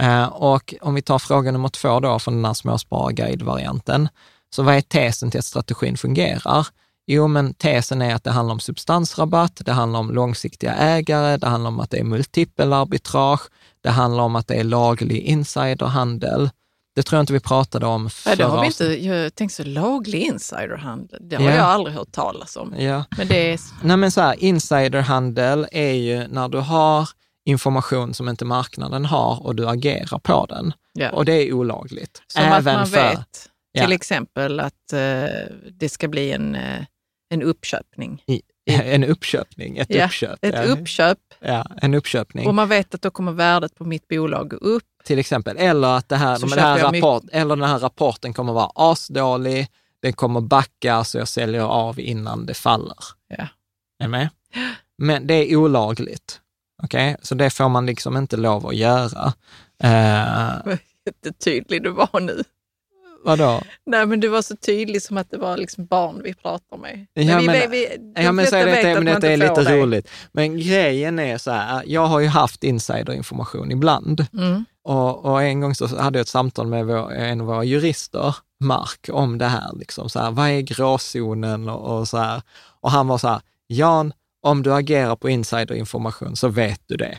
Eh, och om vi tar fråga nummer två då från den här småspararguide-varianten, så vad är tesen till att strategin fungerar? Jo, men tesen är att det handlar om substansrabatt, det handlar om långsiktiga ägare, det handlar om att det är multipelarbitrage, det handlar om att det är laglig insiderhandel. Det tror jag inte vi pratade om Nej, det har vi inte. Jag tänkte så laglig insiderhandel, det har Ja. jag aldrig hört talas om. Ja. Men det är, Nej men så här, insiderhandel är ju när du har information som inte marknaden har och du agerar på den. ja. Och det är olagligt. Som att man vet Ja. till exempel att eh, det ska bli en, eh, en uppköpning. i, en uppköpning, ett uppköp. Ett uppköp Ja, en uppköpning. och man vet att då kommer värdet på mitt bolag upp. Till exempel. Eller att det här, Så det här rapport, eller den här rapporten kommer vara asdålig, den kommer backa så jag säljer av innan det faller. Ja. Är med? Men det är olagligt. Okej, så det får man liksom inte lov att göra. Eh, Vad jättetydlig du var nu. vadå? Nej, men du var så tydlig som att det var liksom barn vi pratar med. Ja, vi, men- vi, vi, Ja, men de flesta detta, vet men detta är lite det. roligt. Men grejen är så här, jag har ju haft insiderinformation ibland. Mm. Och, och en gång så hade jag ett samtal med vår, en av våra jurister, Mark, om det här. Liksom, så här vad är gråzonen och, och så här. Och han var så här, Jan, om du agerar på insiderinformation så vet du det.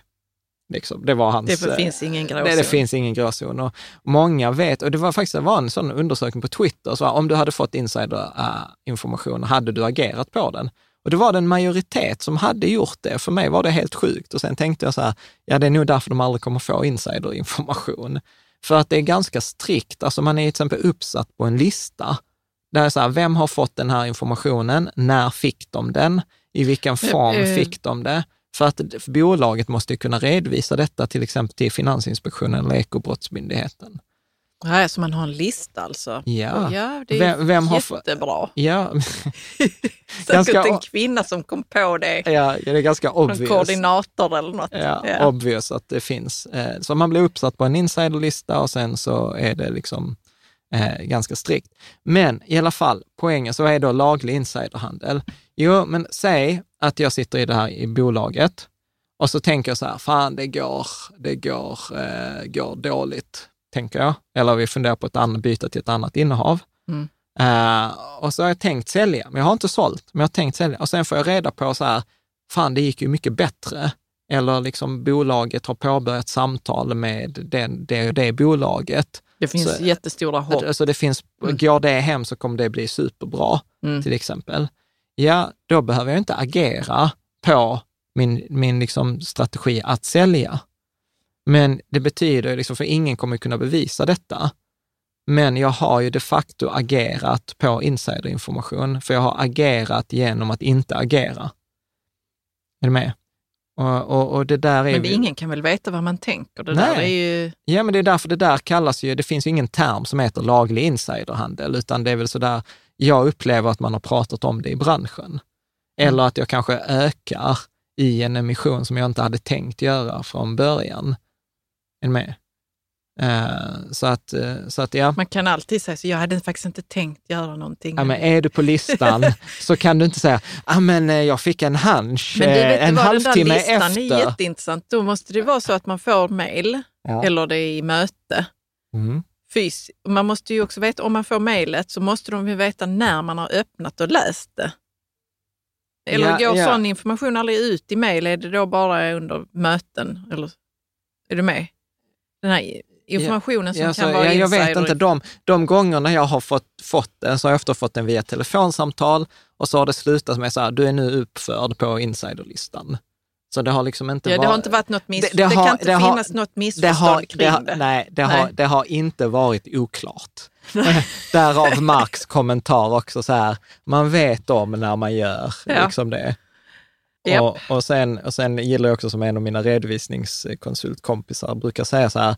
Liksom, det var hans... Det eh, finns ingen gråzon. Nej, det finns ingen gråzon. Och många vet, och det var faktiskt det var en sån undersökning på Twitter, så här, om du hade fått insiderinformation, hade du agerat på den? Och det var det en majoritet som hade gjort det. För mig var det helt sjukt. Och sen tänkte jag så här, ja det är nog därför de aldrig kommer få insiderinformation. För att det är ganska strikt, alltså man är till exempel uppsatt på en lista. Där är så här, vem har fått den här informationen? När fick de den? I vilken form eh. fick de det? För att bolaget måste ju kunna redovisa detta till exempel till Finansinspektionen eller Ekobrottsmyndigheten. Nej, så man har en lista alltså? Ja. ja det är Vem- vem jättebra. Ja, Ganska- en kvinna som kom på det. ja det är ganska Någon obvious. koordinator eller något. Ja, Ja. obvious att det finns. Eh, Så man blir uppsatt på en insiderlista och sen så är det liksom eh, ganska strikt. Men i alla fall, poängen, så är då laglig insiderhandel. Jo, men säg att jag sitter i det här i bolaget och så tänker jag så här, fan det går, det går, eh, går dåligt, tänker jag. Eller vi funderar på ett annat, byta till ett annat innehav. Mm. Eh, och så har jag tänkt sälja, men jag har inte sålt, men jag har tänkt sälja. Och sen får jag reda på så här, fan det gick ju mycket bättre. Eller liksom bolaget har påbörjat samtal med den, det och det bolaget. Det finns Så- jättestora hopp. Alltså det finns, Mm. går det hem så kommer det bli superbra, Mm. till exempel. Ja, då behöver jag inte agera på min, min liksom strategi att sälja. Men det betyder ju, liksom, för ingen kommer kunna bevisa detta, men jag har ju de facto agerat på insiderinformation, för jag har agerat genom att inte agera. Är du med? Och, och, och det där är... Men det, ingen kan väl veta vad man tänker? Det Nej. där är ju... Ja, men det är därför det där kallas ju, det finns ju ingen term som heter laglig insiderhandel, utan det är väl sådär, jag upplever att man har pratat om det i branschen. Eller att jag kanske ökar i en emission som jag inte hade tänkt göra från början. Är ni med? Eh, så att, eh, så att ja. Man kan alltid säga så, jag hade faktiskt inte tänkt göra någonting. Ja, men är du på listan så kan du inte säga, ah, men eh, jag fick en hunch Men du vet en vad, den där halvtimme listan efter. är jätteintressant. Då måste det vara så att man får mejl Ja. eller det är i möte. Mm. Fys man måste ju också veta, om man får mejlet så måste de ju veta när man har öppnat och läst det. Eller Ja, går ja. sån information aldrig ut i mejl? Är det då bara under möten? Eller, är du med? Den här informationen som Ja, kan så, vara ja, jag vet insider- inte, de, de gångerna jag har fått, fått den så har jag ofta fått den via telefonsamtal och så har det slutat med så här, du är nu uppförd på insiderlistan. Så det har liksom inte Ja, det varit... har inte varit något miss... Det, det har- kan inte det har- finnas något det missförstånd har, kring det har, det. Nej, det, Har, Nej. det har inte varit oklart. Därav Marks kommentar också så här, man vet om när man gör Ja. liksom det. Japp. Och, och, sen, och sen gillar jag också som en av mina redovisningskonsultkompisar brukar säga så här,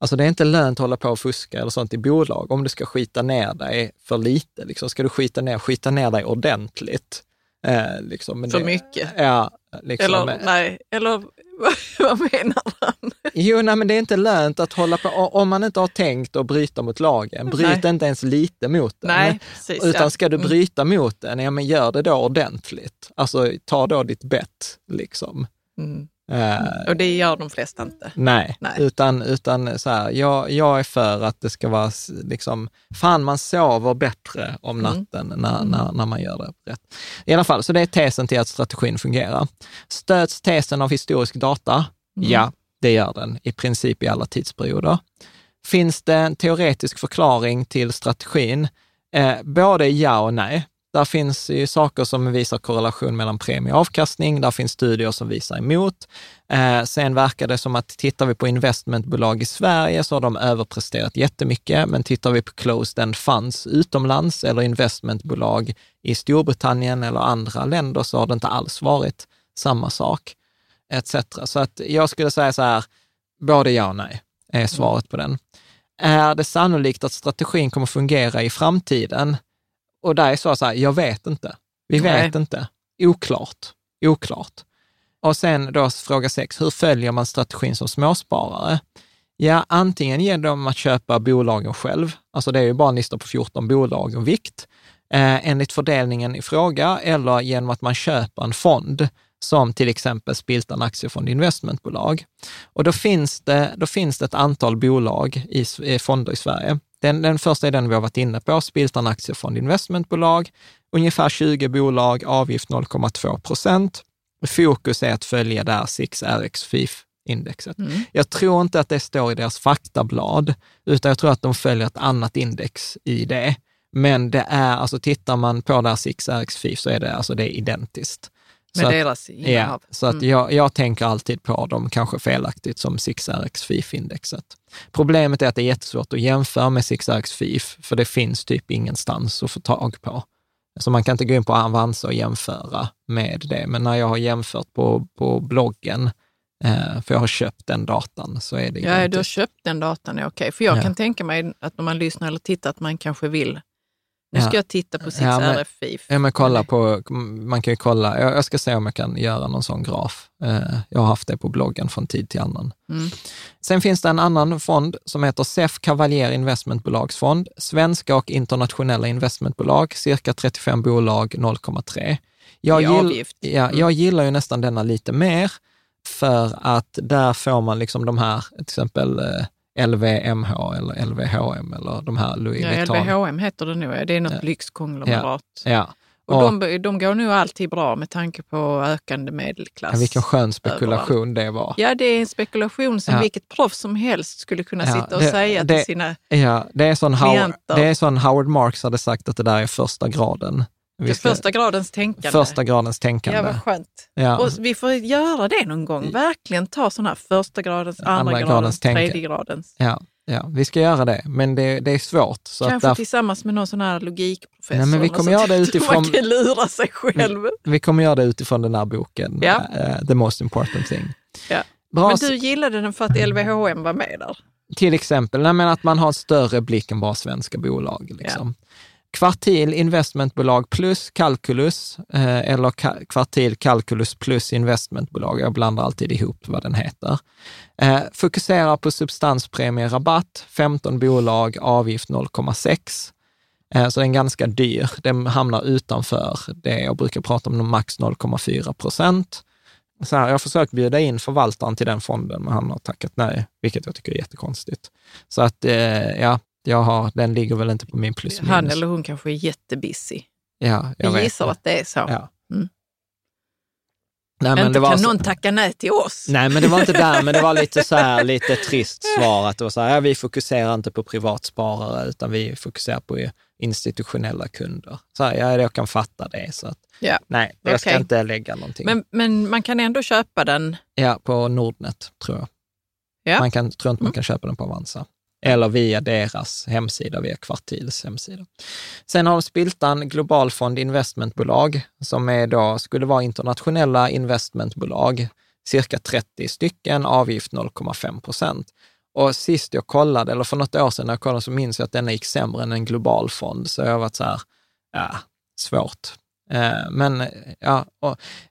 alltså det är inte lönt att hålla på och fuska eller sånt i bolag. Om du ska skita ner dig för lite, liksom, ska du skita ner, skita ner dig ordentligt. Eh, liksom, För det- mycket. Ja, liksom, Eller men- nej, eller vad menar han? Jo, nej, men det är inte lönt att hålla på, om man inte har tänkt att bryta mot lagen, bryt Nej. inte ens lite mot den. Nej, precis. Utan ja. ska du Mm. bryta mot den, ja men gör det då ordentligt. Alltså ta då ditt bett, liksom. Mm. Eh, Och det gör de flesta inte. nej, Nej. utan, utan så här, jag, jag är för att det ska vara liksom, fan man sover bättre om Mm. natten när, när, när man gör det rätt. I alla fall, så det är tesen till att strategin fungerar. Stöds tesen av historisk data? Mm. Ja, det gör den i princip i alla tidsperioder. Finns det en teoretisk förklaring till strategin? Eh, både ja och nej. Där finns ju saker som visar korrelation mellan premie och avkastning. Där finns studier som visar emot. Eh, sen verkar det som att tittar vi på investmentbolag i Sverige så har de överpresterat jättemycket, men tittar vi på closed-end funds utomlands eller investmentbolag i Storbritannien eller andra länder så har det inte alls varit samma sak, etc. Så att jag skulle säga så här, både ja och nej är svaret på den. Är det sannolikt att strategin kommer fungera i framtiden? Och där är så, så här, jag vet inte. Vi Nej. vet inte. Oklart. Oklart. Och sen då fråga sex, hur följer man strategin som småsparare? Ja, antingen genom att köpa bolagen själv, alltså det är ju bara en lista på 14 bolag och vikt, eh, enligt fördelningen i fråga, eller genom att man köper en fond, som till exempel Spiltan Aktiefond Investmentbolag. Och då finns det, då finns det ett antal bolag i, i fonder i Sverige. Den, den första är den vi har varit inne på, Spiltan Aktiefond Investmentbolag. Ungefär 20 bolag, avgift 0,2 procent. Fokus är att följa där 6RX FIF-indexet. Mm. Jag tror inte att det står i deras faktablad, utan jag tror att de följer ett annat index i det. Men det är, alltså tittar man på där 6RX FIF så är det, alltså det är identiskt. Med Så att- deras Ja, innehav. så att Mm. jag, jag tänker alltid på dem, kanske felaktigt, som 6RX FIF-indexet. Problemet är att det är jättesvårt att jämföra med 6RX FIF, för det finns typ ingenstans att få tag på. Så man kan inte gå in på Avanza och jämföra med det. Men när jag har jämfört på, på bloggen, eh, för jag har köpt den datan, så är det Ja, du har köpt den datan, är okej. För jag Ja. kan tänka mig att när man lyssnar eller tittar att man kanske vill, nu Ja. ska jag titta på Ja, men- 6RF-FIF. Ja, men kolla på, man kan kolla, jag, jag ska se om jag kan göra någon sån graf. Eh, jag har haft det på bloggen från tid till annan. Mm. Sen finns det en annan fond som heter SEF Cavalier Investmentbolagsfond. Svenska och internationella investmentbolag, cirka 35 bolag, 0,3. Jag, gill, ja, Mm. jag gillar ju nästan denna lite mer, för att där får man liksom de här, till exempel eh, LVMH eller LVHM eller de här Louis Ja, Vuitton. LVHM heter det nog. ja. Det är något Ja. lyxkonglomerat. Ja. Och de, de går nog alltid bra med tanke på ökande medelklass. Ja, vilken skön spekulation det var. Ja, det är en spekulation som Ja. vilket proffs som helst skulle kunna Ja, sitta och det- säga det- till sina... Ja, det är sån Howard, Klienter. det är sån Howard Marks hade sagt att det där är första graden. Vi ska- första gradens tänkande. första gradens tänkande. Ja, vad skönt. Ja. Och vi får göra det någon gång. Verkligen ta sådana här första gradens, andra, Andra gradens, gradens tredje gradens. Ja. Ja, vi ska göra det, men det, det är svårt. Så Kanske att där, tillsammans med någon sån här logikprofessor. Nej, men vi kommer göra det utifrån- Man kan lura sig själv. vi kommer göra det utifrån den här boken, Ja. eh, The most important thing. Ja. Bra, Men du gillade den för att LVHM var med där? Till exempel, nej, men att man har en större blick än bara svenska bolag. Liksom. Kvartil investmentbolag plus kalkylus eh, eller ka- kvartil kalkylus plus investmentbolag. Jag blandar alltid ihop vad den heter. Eh, fokuserar på substanspremierabatt, 15 bolag, avgift 0,6. Eh, så den är ganska dyr. Den hamnar utanför det jag brukar prata om, max 0,4 procent. Så här, jag har försökt bjuda in förvaltaren till den fonden, men han har tackat nej, vilket jag tycker är jättekonstigt. Så att, eh, ja, jag har, den ligger väl inte på min plus minus. Han eller hon kanske är jättebusy. Ja, jag vet gissar att det är så. Ja. Mm. Nej, men inte det var kan så- någon tacka nej till oss. Nej, men det var inte där, men det var lite så här, lite trist svar att det var så här, ja, vi fokuserar inte på privatsparare, utan vi fokuserar på institutionella kunder. Så här, ja, jag kan fatta det. Så att, Ja. nej, jag ska Okej. inte lägga någonting. Men, men man kan ändå köpa den. Ja, på Nordnet tror jag. Ja. Man kan, tror inte man kan köpa den på Avanza. Eller via deras hemsida, via Kvartils hemsida. Sen har Spiltan Globalfond Investmentbolag, som är då, skulle vara internationella investmentbolag, cirka 30 stycken, avgift 0,5 procent. Och sist jag kollade, eller för något år sedan när jag kollade, så minns jag att denna gick sämre än en global fond. Så jag har varit så här, ja, svårt. Eh, Men ja,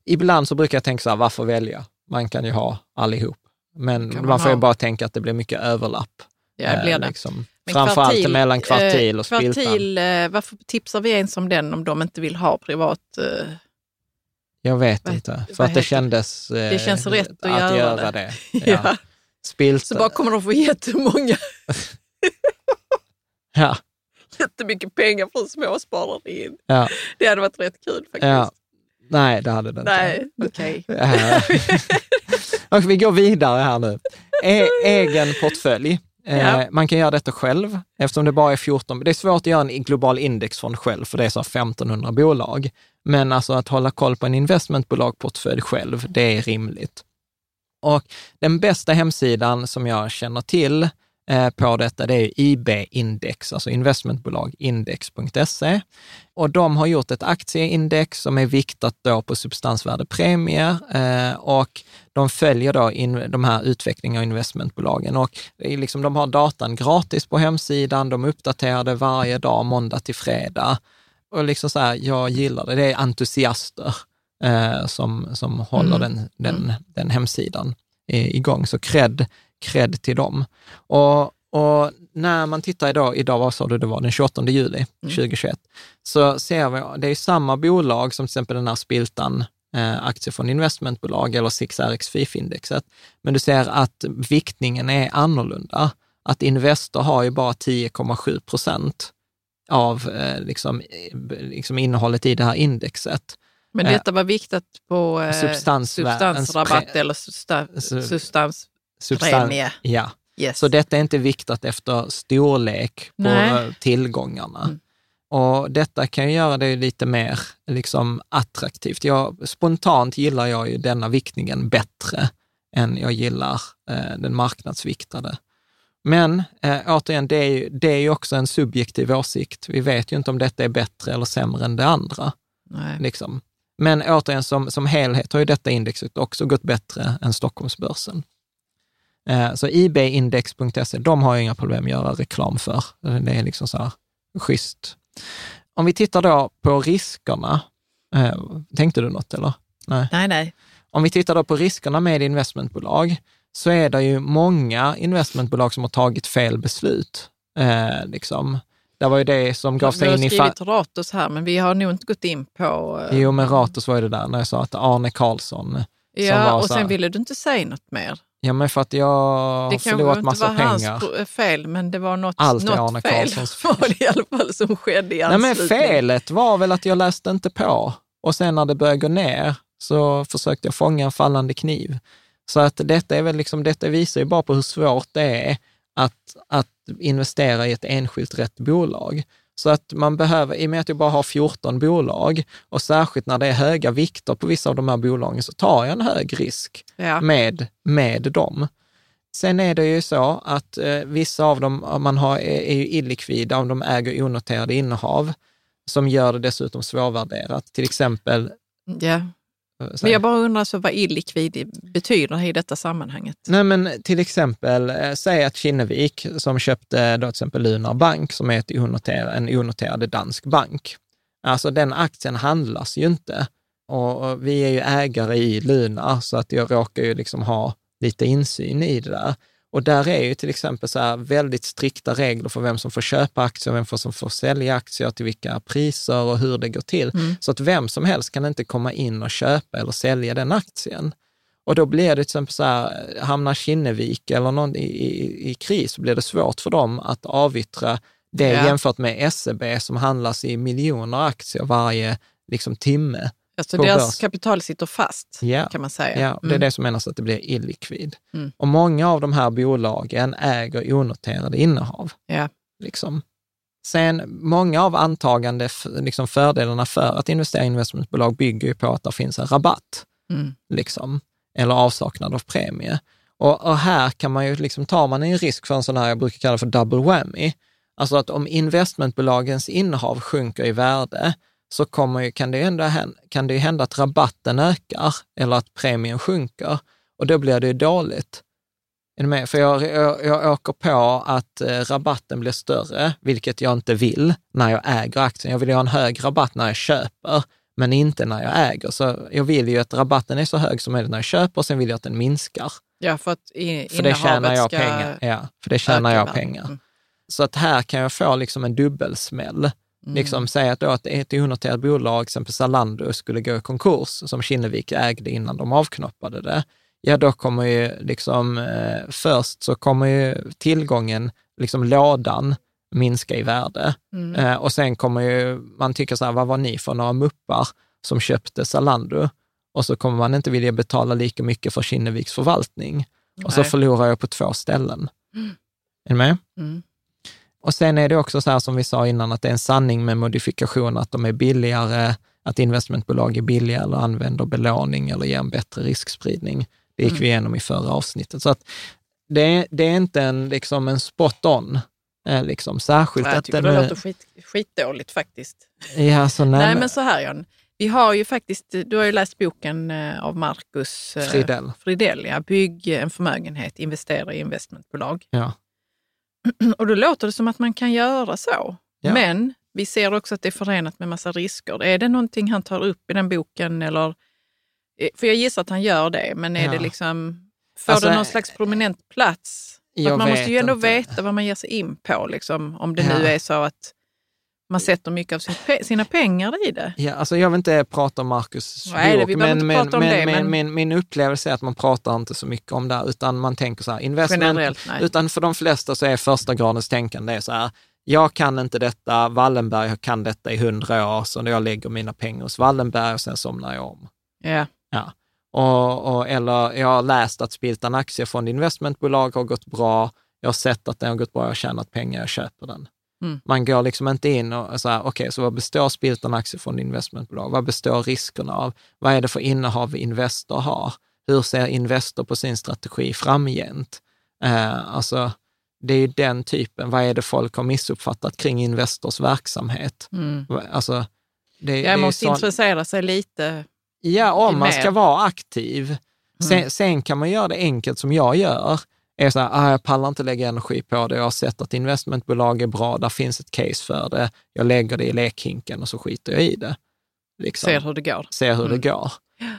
ibland så brukar jag tänka så här, varför välja? Man kan ju ha allihop. Men man, man får ju bara tänka att det blir mycket överlapp. Ja, det blir Eh, det. Liksom. Men Framförallt kvartil, mellan kvartil och eh, spiltan. kvartil, eh, Varför tipsar vi ens om den om de inte vill ha privat? Jag vet vad- inte, för att det kändes Det känns rätt att göra det. Ja. ja. Spiltan. Så bara kommer de få jättemånga, ja. jättemycket pengar från småsparare in. Ja. Det hade varit rätt kul faktiskt. Ja. Nej, det hade det inte. Nej, okej. Ja. och vi går vidare här nu. E egen portfölj. Eh, Man kan göra detta själv eftersom det bara är 14. Det är svårt att göra en global indexfond själv för det är så 1500 bolag. Men alltså att hålla koll på en investmentbolagportfölj själv, det är rimligt. Och den bästa hemsidan som jag känner till eh, på detta, det är IB-index, alltså investmentbolag index.se. Och de har gjort ett aktieindex som är viktat då på substansvärdepremier eh, och de följer då in, de här utvecklingen av investmentbolagen. Och liksom, de har datan gratis på hemsidan, de uppdaterar det varje dag, måndag till fredag. Och liksom så här, jag gillar det. Det är entusiaster eh, som, som håller Mm. den, den, den hemsidan eh, igång. Så cred, cred till dem. Och, och när man tittar idag, idag, vad sa du det var, den 28 juli 2021, så ser vi, det är samma bolag som till exempel den här Spiltan eh, aktier från investmentbolag eller 6RX FIF-indexet. Men du ser att viktningen är annorlunda. Att Investor har ju bara 10,7 procent av eh, liksom, eh, liksom innehållet i det här indexet. Men Eh, detta var viktat på eh, substansrabatt eller substa, Su- substans... Substan- Premie. Ja, Yes. så detta är inte viktat efter storlek på Nej. eh, tillgångarna. Mm. Och detta kan ju göra det lite mer liksom, attraktivt. Jag, spontant gillar jag ju denna viktningen bättre än jag gillar eh, den marknadsviktade. Men eh, återigen, det är, ju, det är ju också en subjektiv åsikt. Vi vet ju inte om detta är bättre eller sämre än det andra. Nej. Liksom. Men återigen, som, som helhet har ju detta indexet också gått bättre än Stockholmsbörsen. Eh, så ebindex.se, de har jag inga problem att göra reklam för. Det är liksom så här schysst. Om vi tittar då på riskerna, eh, tänkte du något eller? Nej. nej, nej. Om vi tittar då på riskerna med investmentbolag, så är det ju många investmentbolag som har tagit fel beslut. Eh, liksom. Det var ju det som gav Vi sig har in i... fa- skrivit Ratos här, men vi har nog inte gått in på... eh, Jo, men Ratos var ju det där när jag sa att Arne Karlsson, Ja, och så här- sen ville du inte säga något mer. Ja men för att jag har Det kanske förlorat inte massa var hans pengar. fel, men det var något, Allt något Arne fel Karlssons fel. var det i alla fall som skedde i Nej men felet var väl att jag läste inte på och sen när det började gå ner så försökte jag fånga en fallande kniv. Så att detta är väl liksom, detta visar ju bara på hur svårt det är att, att investera i ett enskilt rätt bolag. Så att man behöver, i och med att jag bara har 14 bolag och särskilt när det är höga vikter på vissa av de här bolagen så tar jag en hög risk Ja. med, med dem. Sen är det ju så att eh, vissa av dem man har, är, är ju illikvida om de äger onoterade innehav, som gör det dessutom svårvärderat. Till exempel... Ja. Eh, Men jag bara undrar så vad illikvid betyder i detta sammanhanget. Nej, men till exempel, eh, säg att Kinnevik som köpte då till exempel Lunar Bank, som är ett onoter, en onoterad dansk bank. Alltså den aktien handlas ju inte. Och, och vi är ju ägare i Lunar, så att jag råkar ju liksom ha lite insyn i det där. Och där är ju till exempel så väldigt strikta regler för vem som får köpa aktier, vem som får sälja aktier, till vilka priser och hur det går till. Så att vem som helst kan inte komma in och köpa eller sälja den aktien. Och då blir det till exempel så här, hamnar Kinnevik eller någon i, i, i kris, så blir det svårt för dem att avyttra det Ja. jämfört med SEB som handlas i miljoner aktier varje liksom, timme. Alltså deras börs. kapital sitter fast, Ja. kan man säga. Ja, det är Mm. det som menas att det blir illikvid. Mm. Och många av de här bolagen äger onoterade innehav. Ja. Liksom. Sen, många av antagande liksom fördelarna för att investera i investmentbolag bygger ju på att det finns en rabatt, Mm. liksom, eller avsaknad av premie. Och, och här kan man ju, liksom, tar man en risk för en sån här, jag brukar kalla för double whammy, alltså att om investmentbolagens innehav sjunker i värde, så kommer ju, kan, det hända, kan det hända att rabatten ökar eller att premien sjunker och då blir det ju dåligt. Är du med? För jag, jag, jag åker på att eh, rabatten blir större, vilket jag inte vill när jag äger aktien. Jag vill ju ha en hög rabatt när jag köper, men inte när jag äger. Så jag vill ju att rabatten är så hög som möjligt när jag köper och sen vill jag att den minskar. Ja, för att i, För det tjänar innehavet jag pengar. Ja, för det tjänar jag pengar. Mm. Så att här kan jag få liksom en dubbelsmäll. Mm. Liksom säga att, då ett onoterat bolag, till exempel Zalando, skulle gå i konkurs, som Kinnevik ägde innan de avknoppade det, ja då kommer ju liksom, eh, först så kommer ju tillgången, liksom lådan, minska i värde. Mm. Eh, och sen kommer ju, man tycker så här, vad var ni för några muppar som köpte Zalando? Och så kommer man inte vilja betala lika mycket för Kinneviks förvaltning. Och så förlorar jag på två ställen. Är ni med? Mm. Och sen är det också så här som vi sa innan, att det är en sanning med modifikation, att de är billigare, att investmentbolag är billiga eller använder belåning eller ger en bättre riskspridning. Det gick vi igenom i förra avsnittet. Så att det, är- det är inte en, liksom en spot on, eh, liksom, särskilt Jag att den... det låter skit, skitdåligt faktiskt. Ja, så nej, Nej, men- men så här John. Vi har ju faktiskt, du har ju läst boken eh, av Marcus eh, Fridell. Fridell ja. Bygg en förmögenhet, investera i investmentbolag. Ja. Och då låter det som att man kan göra så. Ja. Men vi ser också att det är förenat med massa risker. Är det någonting han tar upp i den boken? Eller, eh, för jag gissar att han gör det, men är Ja. det liksom, får Alltså, det någon slags prominent plats? Man måste ju ändå inte. veta vad man ger sig in på, liksom, om det Ja. nu är så att man sätter mycket av sin, sina pengar i det. Ja, alltså jag vill inte prata om Marcus Nej, bok, men, det, min, min upplevelse är att man pratar inte så mycket om det, utan man tänker så här, investment, Generellt, utan för de flesta så är första gradens tänkande är så här, jag kan inte detta, Wallenberg kan detta i hundra år, så jag lägger mina pengar hos Wallenberg och sen somnar jag om. Ja. Ja. Och, och, eller jag har läst att Spiltan Aktiefond investmentbolag har gått bra, jag har sett att den har gått bra, jag har tjänat pengar, jag köper den. Mm. Man går liksom inte in och så här, okej, så vad består Spiltan Aktiefond investmentbolag? Vad består riskerna av? Vad är det för innehav Investor har? Hur ser Investor på sin strategi framgent? Eh, alltså, det är ju den typen, vad är det folk har missuppfattat kring Investors verksamhet? Mm. Alltså, det, det Jag ju måste sån- intressera sig lite. Ja, om man mer. ska vara aktiv. Sen, Mm. sen kan man göra det enkelt som jag gör. Är så här, ah, jag pallar inte lägga energi på det. Jag har sett att investmentbolag är bra. Där finns ett case för det. Jag lägger det i lekhinken och så skiter jag i det. Liksom. Ser hur det går. Ser hur Mm. det går.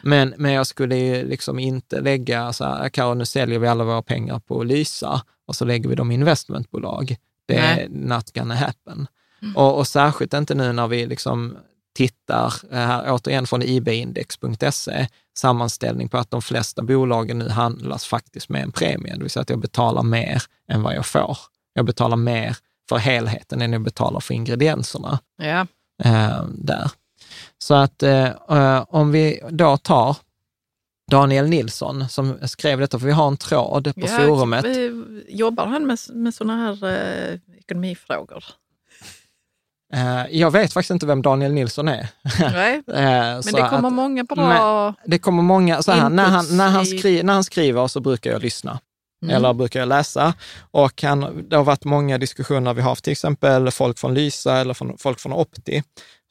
Men, men jag skulle ju liksom inte lägga så här, Karo, nu säljer vi alla våra pengar på Lysa och så lägger vi dem i investmentbolag. Det är Nej. not gonna happen. Och, och särskilt inte nu när vi liksom tittar, eh, här, återigen från ibindex.se, sammanställning på att de flesta bolagen nu handlas faktiskt med en premie, det vill säga att jag betalar mer än vad jag får. Jag betalar mer för helheten än jag betalar för ingredienserna Ja. eh, där. Så att eh, eh, om vi då tar Daniel Nilsson som skrev detta, för vi har en tråd på Ja, forumet. Jobbar han med, med sådana här eh, ekonomifrågor? Eh, jag vet faktiskt inte vem Daniel Nilsson är. Nej, Eh, men det kommer att- många bra... Det kommer många, så här, när, han, när, han skri, när han skriver så brukar jag lyssna. eller brukar jag läsa. Och han, det har varit många diskussioner vi har haft, till exempel folk från Lysa eller från, folk från Opti,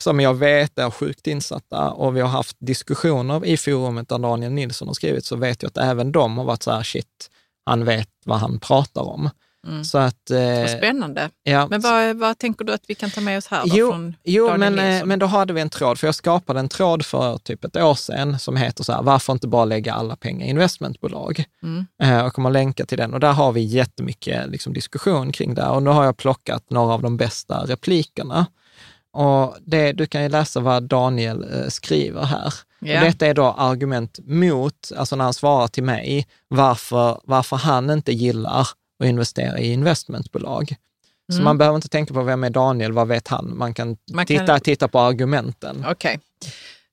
som jag vet är sjukt insatta och vi har haft diskussioner i forumet där Daniel Nilsson har skrivit, så vet jag att även de har varit så här, shit, han vet vad han pratar om. Mm. Så att, eh, Vad spännande. ja, Men vad, vad tänker du att vi kan ta med oss här då Jo, från jo Daniel men, eh, Nilsson? men då hade vi en tråd, för jag skapade en tråd för typ ett år sedan som heter så här, varför inte bara lägga alla pengar i investmentbolag? Mm. Eh, och kommer länka till den. Och där har vi jättemycket liksom, diskussion kring det. Och nu har jag plockat några av de bästa replikerna. Och det, du kan ju läsa vad Daniel eh, skriver här. Och detta är då argument mot, alltså när han svarar till mig, varför, varför han inte gillar att investera i investmentbolag. Så Mm. man behöver inte tänka på vem är Daniel, vad vet han? Man kan, Man kan- titta, titta på argumenten. Okej.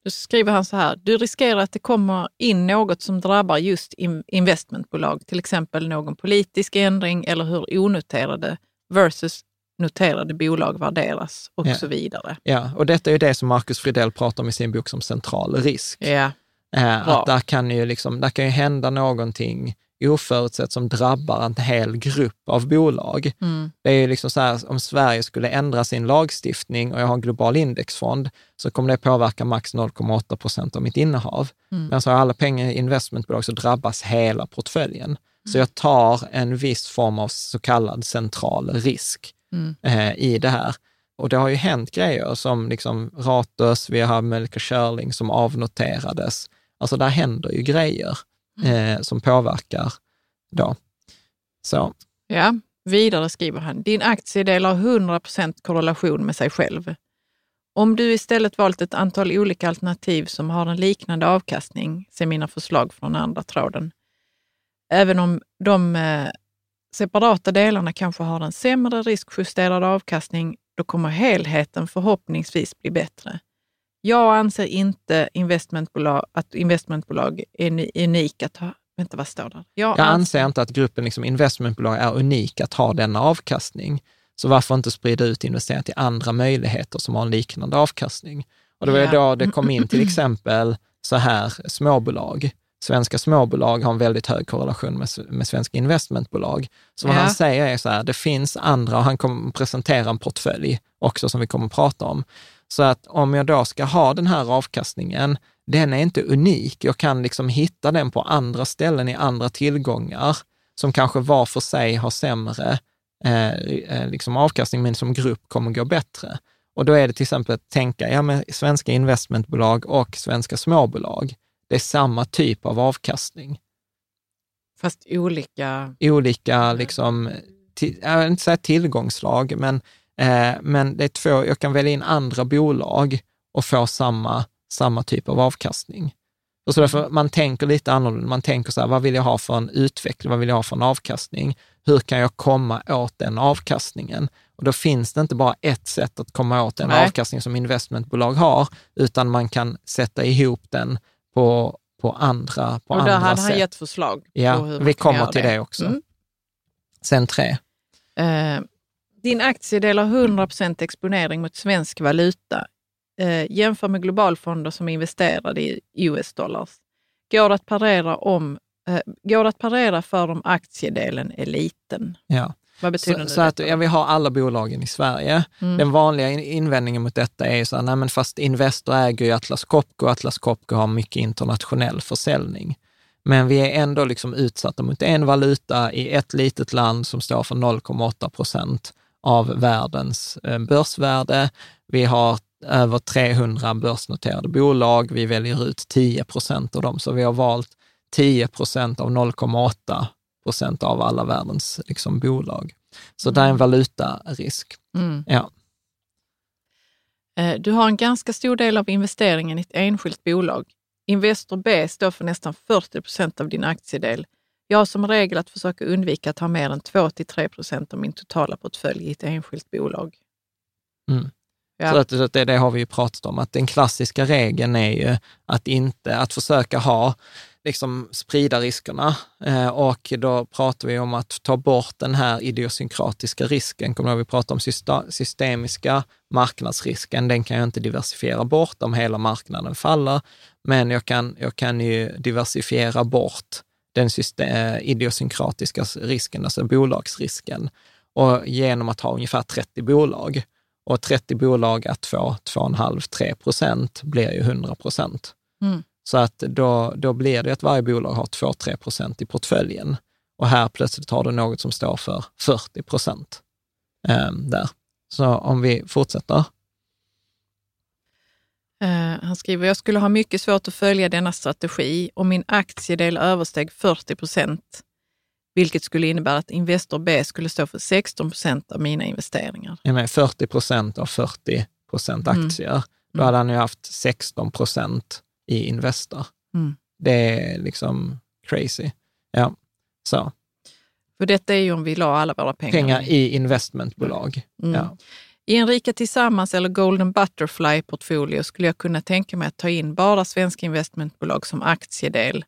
Då skriver han så här. Du riskerar att det kommer in något som drabbar just in- investmentbolag, till exempel någon politisk ändring eller hur onoterade versus noterade bolag värderas och Ja. så vidare. Ja, och detta är ju det som Marcus Fridell pratar om i sin bok som central risk. Ja. Eh, Bra. att där kan, ju liksom, där kan ju hända någonting oförutsett som drabbar en hel grupp av bolag. Mm. Det är ju liksom så här, om Sverige skulle ändra sin lagstiftning och jag har en global indexfond, så kommer det påverka max 0,8 procent av mitt innehav. Mm. Men så har jag alla pengar i investmentbolag så drabbas hela portföljen. Så jag tar en viss form av så kallad central risk Mm. eh, i det här. Och det har ju hänt grejer som liksom Ratos, vi har Melker Schörling som avnoterades. Alltså där händer ju grejer eh, som påverkar då. Så, Ja, vidare skriver han. Din aktiedel har 100% korrelation med sig själv. Om du istället valt ett antal olika alternativ som har en liknande avkastning, se mina förslag från andra tråden. Även om de eh, separata delarna kanske har en sämre riskjusterad avkastning, då kommer helheten förhoppningsvis bli bättre. Jag anser inte investmentbolag, att investmentbolag är ni- unika att ha... Vänta, vad står där? jag anser inte att gruppen liksom investmentbolag är unik att ha denna avkastning. Så varför inte sprida ut investera till andra möjligheter som har en liknande avkastning? Och det var Ja. då det kom in till exempel så här småbolag. Svenska småbolag har en väldigt hög korrelation med, med svenska investmentbolag. Så vad Ja. han säger är så här, det finns andra, och han kommer presentera en portfölj också som vi kommer att prata om. Så att om jag då ska ha den här avkastningen, den är inte unik. Jag kan liksom hitta den på andra ställen i andra tillgångar som kanske var för sig har sämre eh, eh, liksom avkastning, men som grupp kommer gå bättre. Och då är det till exempel att tänka, ja men svenska investmentbolag och svenska småbolag, det är samma typ av avkastning. Fast olika... Olika, liksom, till, jag vill inte säga tillgångslag, men, eh, men det är två, jag kan välja in andra bolag och få samma, samma typ av avkastning. Och så därför man tänker lite annorlunda. Man tänker så här, vad vill jag ha för en utveckling? Vad vill jag ha för en avkastning? Hur kan jag komma åt den avkastningen? Och då finns det inte bara ett sätt att komma åt den Nej. avkastning som investmentbolag har, utan man kan sätta ihop den på, på andra, på och där andra hade sätt. han gett förslag Ja, vi kommer till det också. Mm. Sen tre. Eh, din aktiedel har 100% exponering mot svensk valuta. Eh, jämför med globalfonder som är investerade i US-dollars. Går det att parera, om, eh, går det att parera för om aktiedelen är liten? Ja. Vad betyder Så, nu så att ja, vi har alla bolagen i Sverige. Mm. Den vanliga in- invändningen mot detta är ju så här, nej men fast Investor äger ju Atlas Copco, Atlas Copco har mycket internationell försäljning. Men vi är ändå liksom utsatta mot en valuta i ett litet land som står för 0,8 procent av världens eh, börsvärde. Vi har över 300 börsnoterade bolag. Vi väljer ut 10 procent av dem, så vi har valt 10 procent av 0,8 procent av alla världens liksom, bolag. Så det är en valutarisk. Mm. Ja. Eh, Du har en ganska stor del av investeringen i ett enskilt bolag. Investor B står för nästan 40 procent av din aktiedel. Jag har som regel att försöka undvika att ha mer än 2-3 procent av min totala portfölj i ett enskilt bolag. Mm. Ja. Så, att, så att det, det har vi ju pratat om, att den klassiska regeln är ju att inte, att försöka ha, liksom sprida riskerna. Eh, och då pratar vi om att ta bort den här idiosynkratiska risken. Kommer vi pratade om systemiska marknadsrisken, den kan jag inte diversifiera bort om hela marknaden faller. Men jag kan, jag kan ju diversifiera bort den syste- eh, idiosynkratiska risken, alltså bolagsrisken. Och genom att ha ungefär 30 bolag och 30 bolag att få 2,5-3 procent blir ju 100 procent. Mm. Så att då, då blir det att varje bolag har 2-3 procent i portföljen. Och här plötsligt har du något som står för 40 procent eh, där. Så om vi fortsätter. Eh, han skriver, jag skulle ha mycket svårt att följa denna strategi om min aktiedel översteg 40 procent, vilket skulle innebära att Investor B skulle stå för 16 procent av mina investeringar. Jag menar 40 procent av 40 procent Mm. aktier. Då hade han ju haft 16 procent i Investor. Mm. Det är liksom crazy. Ja, så. För detta är ju om vi la alla våra pengar, Pengar i investmentbolag. Mm. Ja. I en Rika Tillsammans eller Golden Butterfly-portfolio skulle jag kunna tänka mig att ta in bara svenska investmentbolag som aktiedel.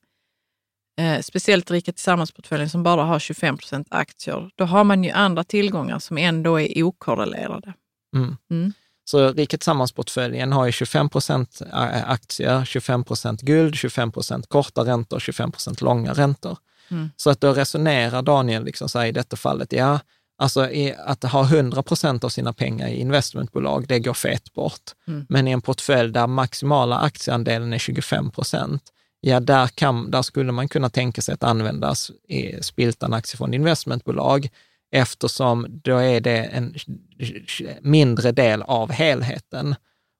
Eh, speciellt Rika Tillsammans-portföljen som bara har 25 procent aktier. Då har man ju andra tillgångar som ändå är okorrelerade. Mm. Mm. Så Riket Tillsammans-portföljen har ju 25 procent aktier, 25 procent guld, 25 procent korta räntor, 25 procent långa räntor. Mm. Så att då resonerar Daniel liksom så här, i detta fallet, ja, alltså att ha 100 procent av sina pengar i investmentbolag, det går fett bort. Mm. Men i en portfölj där maximala aktieandelen är 25 procent, ja, där, kan, där skulle man kunna tänka sig att användas i spiltan aktiefond investmentbolag, eftersom då är det en mindre del av helheten.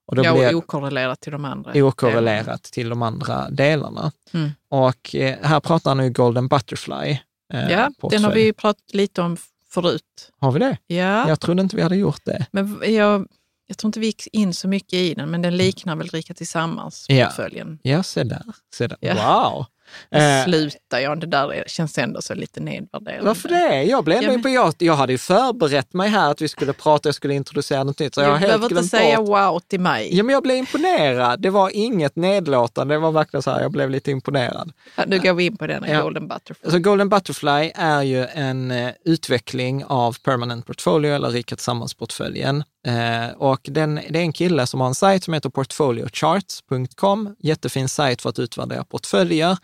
Och då Ja, blir okorrelerat till de andra. okorrelerat till de andra delarna. Mm. Och eh, här pratar han nu Golden Butterfly. Eh, Ja, portfölj. den har vi ju pratat lite om förut. Har vi det? Ja, Jag trodde inte vi hade gjort det. men jag, jag tror inte vi gick in så mycket i den, men den liknar väl Rika Tillsammans-portföljen. Ja, se där. Se där. Ja. Wow! Eh, Sluta, ja, det där är, känns ändå så lite nedvärderande. varför det? Jag blev ändå Ja, men- jag, jag hade ju förberett mig här att vi skulle prata, jag skulle introducera något nytt. Så jag Du behöver inte säga bort. wow till mig. Ja, men jag blev imponerad. Det var inget nedlåtande. Det var verkligen så här, jag blev lite imponerad. Ja, Nu går vi in på den, Ja. Golden Butterfly. Så Golden Butterfly är ju en eh, utveckling av Permanent Portfolio eller Rika Tillsammans-portföljen. Eh, och den, det är en kille som har en sajt som heter portfoliocharts.com. Jättefin sajt för att utvärdera portföljer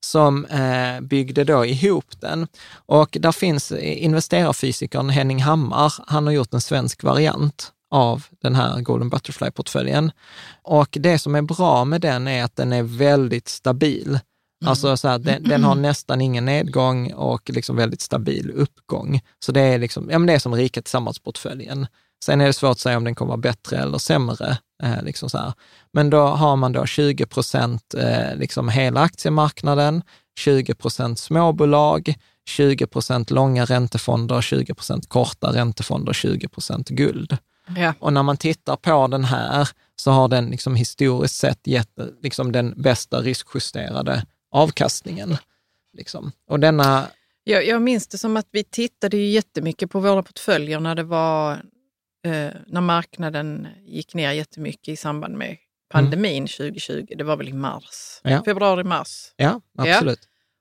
som eh, byggde då ihop den. Och där finns eh, investerarfysikern Henning Hammar. Han har gjort en svensk variant av den här Golden Butterfly-portföljen. Och det som är bra med den är att den är väldigt stabil. Alltså så här, den, den har nästan ingen nedgång och liksom väldigt stabil uppgång. Så det är, liksom, ja, men det är som Rika Tillsammans-portföljen. Sen är det svårt att säga om den kommer vara bättre eller sämre. Eh, liksom så här. Men då har man då 20 procent eh, liksom hela aktiemarknaden, 20 procent småbolag, 20 procent långa räntefonder, 20 procent korta räntefonder, 20 procent guld. Ja. Och när man tittar på den här så har den liksom historiskt sett gett liksom den bästa riskjusterade avkastningen. Liksom. Och denna, Jag, jag minns det som att vi tittade ju jättemycket på våra portföljer när det var eh, när marknaden gick ner jättemycket i samband med pandemin 2020. Det var väl i mars, Ja. februari, mars. ja absolut.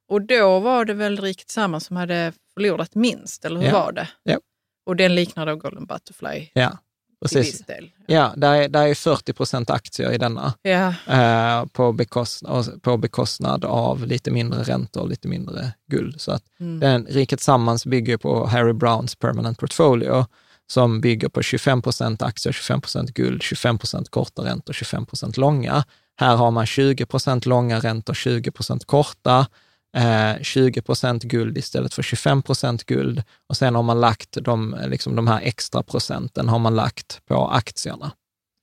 Och då var det väl Rikt Tillsammans som hade förlorat minst, eller hur Ja. var det? Ja. Och den liknar då Golden Butterfly Ja, precis. Ja, där är, där är 40 procent aktier i denna Ja, eh, på, bekostnad, på bekostnad av lite mindre räntor och lite mindre guld. Så att Mm. den Riket Tillsammans bygger på Harry Browns Permanent Portfolio som bygger på 25 procent aktier, 25 procent guld, 25 procent korta räntor, 25 procent långa. Här har man 20 procent långa räntor, 20 procent korta, eh, 20 procent guld istället för 25 procent guld. Och sen har man lagt de, eh, liksom de här extra procenten har man lagt på aktierna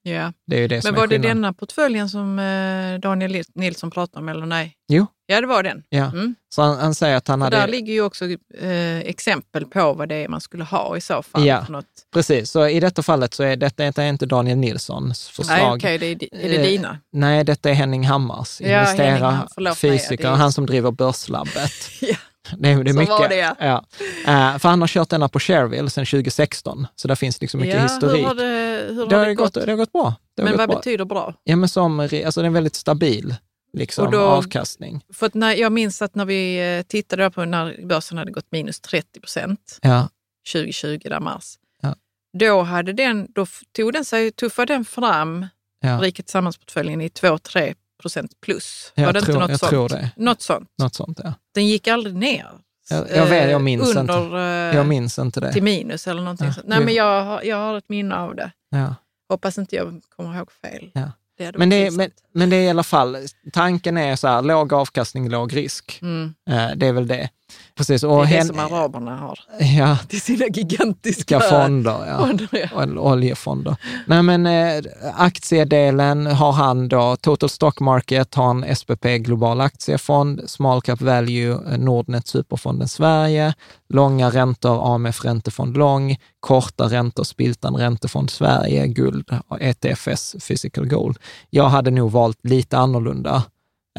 ja. Det är ju det som Men är var det skillnaden. denna portföljen som eh, Daniel Nilsson pratade om, eller nej? Jo. Ja, det var den. Ja. Mm. Så han, han säger att han Och hade... där ligger ju också eh, exempel på vad det är man skulle ha i så fall. Ja. Något. Precis, så i detta fallet så är detta, detta är inteAniel Nilssons förslag. Nej, okej, det är, är det Eh, dina? Nej, detta är Henning Hammars, Ja, Henning förlåt mig, fysiker, det är- han som driver Börslabbet. Ja. Det, är- det är mycket, var det, ja. Eh, för han har kört denna på Shareville sedan 2016, så där finns liksom mycket ja, historik. Hur har det, hur det, har det gått, gått? det har gått bra. Men gått vad bra. betyder bra? Ja, men som, alltså den är väldigt stabil liksom, då- avkastning. För när, jag minns att när vi eh, tittade på när börsen hade gått minus 30 procent Ja, 2020, där mars. Ja. Då, hade den, då tog den sig, tuffade den fram ja, Riket Tillsammans-portföljen i 2-3 procent plus. Jag var det tror- inte något jag sånt? det. Något sånt. Något sånt, ja. Den gick aldrig ner. Jag, jag vet, jag Eh, minns under, inte. eh, Jag minns inte det. Till minus eller någonting Ja, sånt. Nej, men jag, jag har ett minne av det. Ja. Hoppas inte jag kommer ihåg fel. Ja. Det Men, det, men. Men det är i alla fall, tanken är så här, låg avkastning, låg risk. Mm. Eh, det är väl det. Precis. Det Och är det hen- som araberna har Ja, till sina gigantiska ska fonder. Ja. fonder. Ja. Oljefonder. Nej, men eh, aktiedelen har han då, Total Stock Market har en SPP Global Aktiefond, Small Cap Value eh, Nordnet Superfonden Sverige, långa räntor AMF Räntefond Lång, korta räntor Spiltan Räntefond Sverige, guld och ETFS Physical Gold. Jag hade nog valt lite annorlunda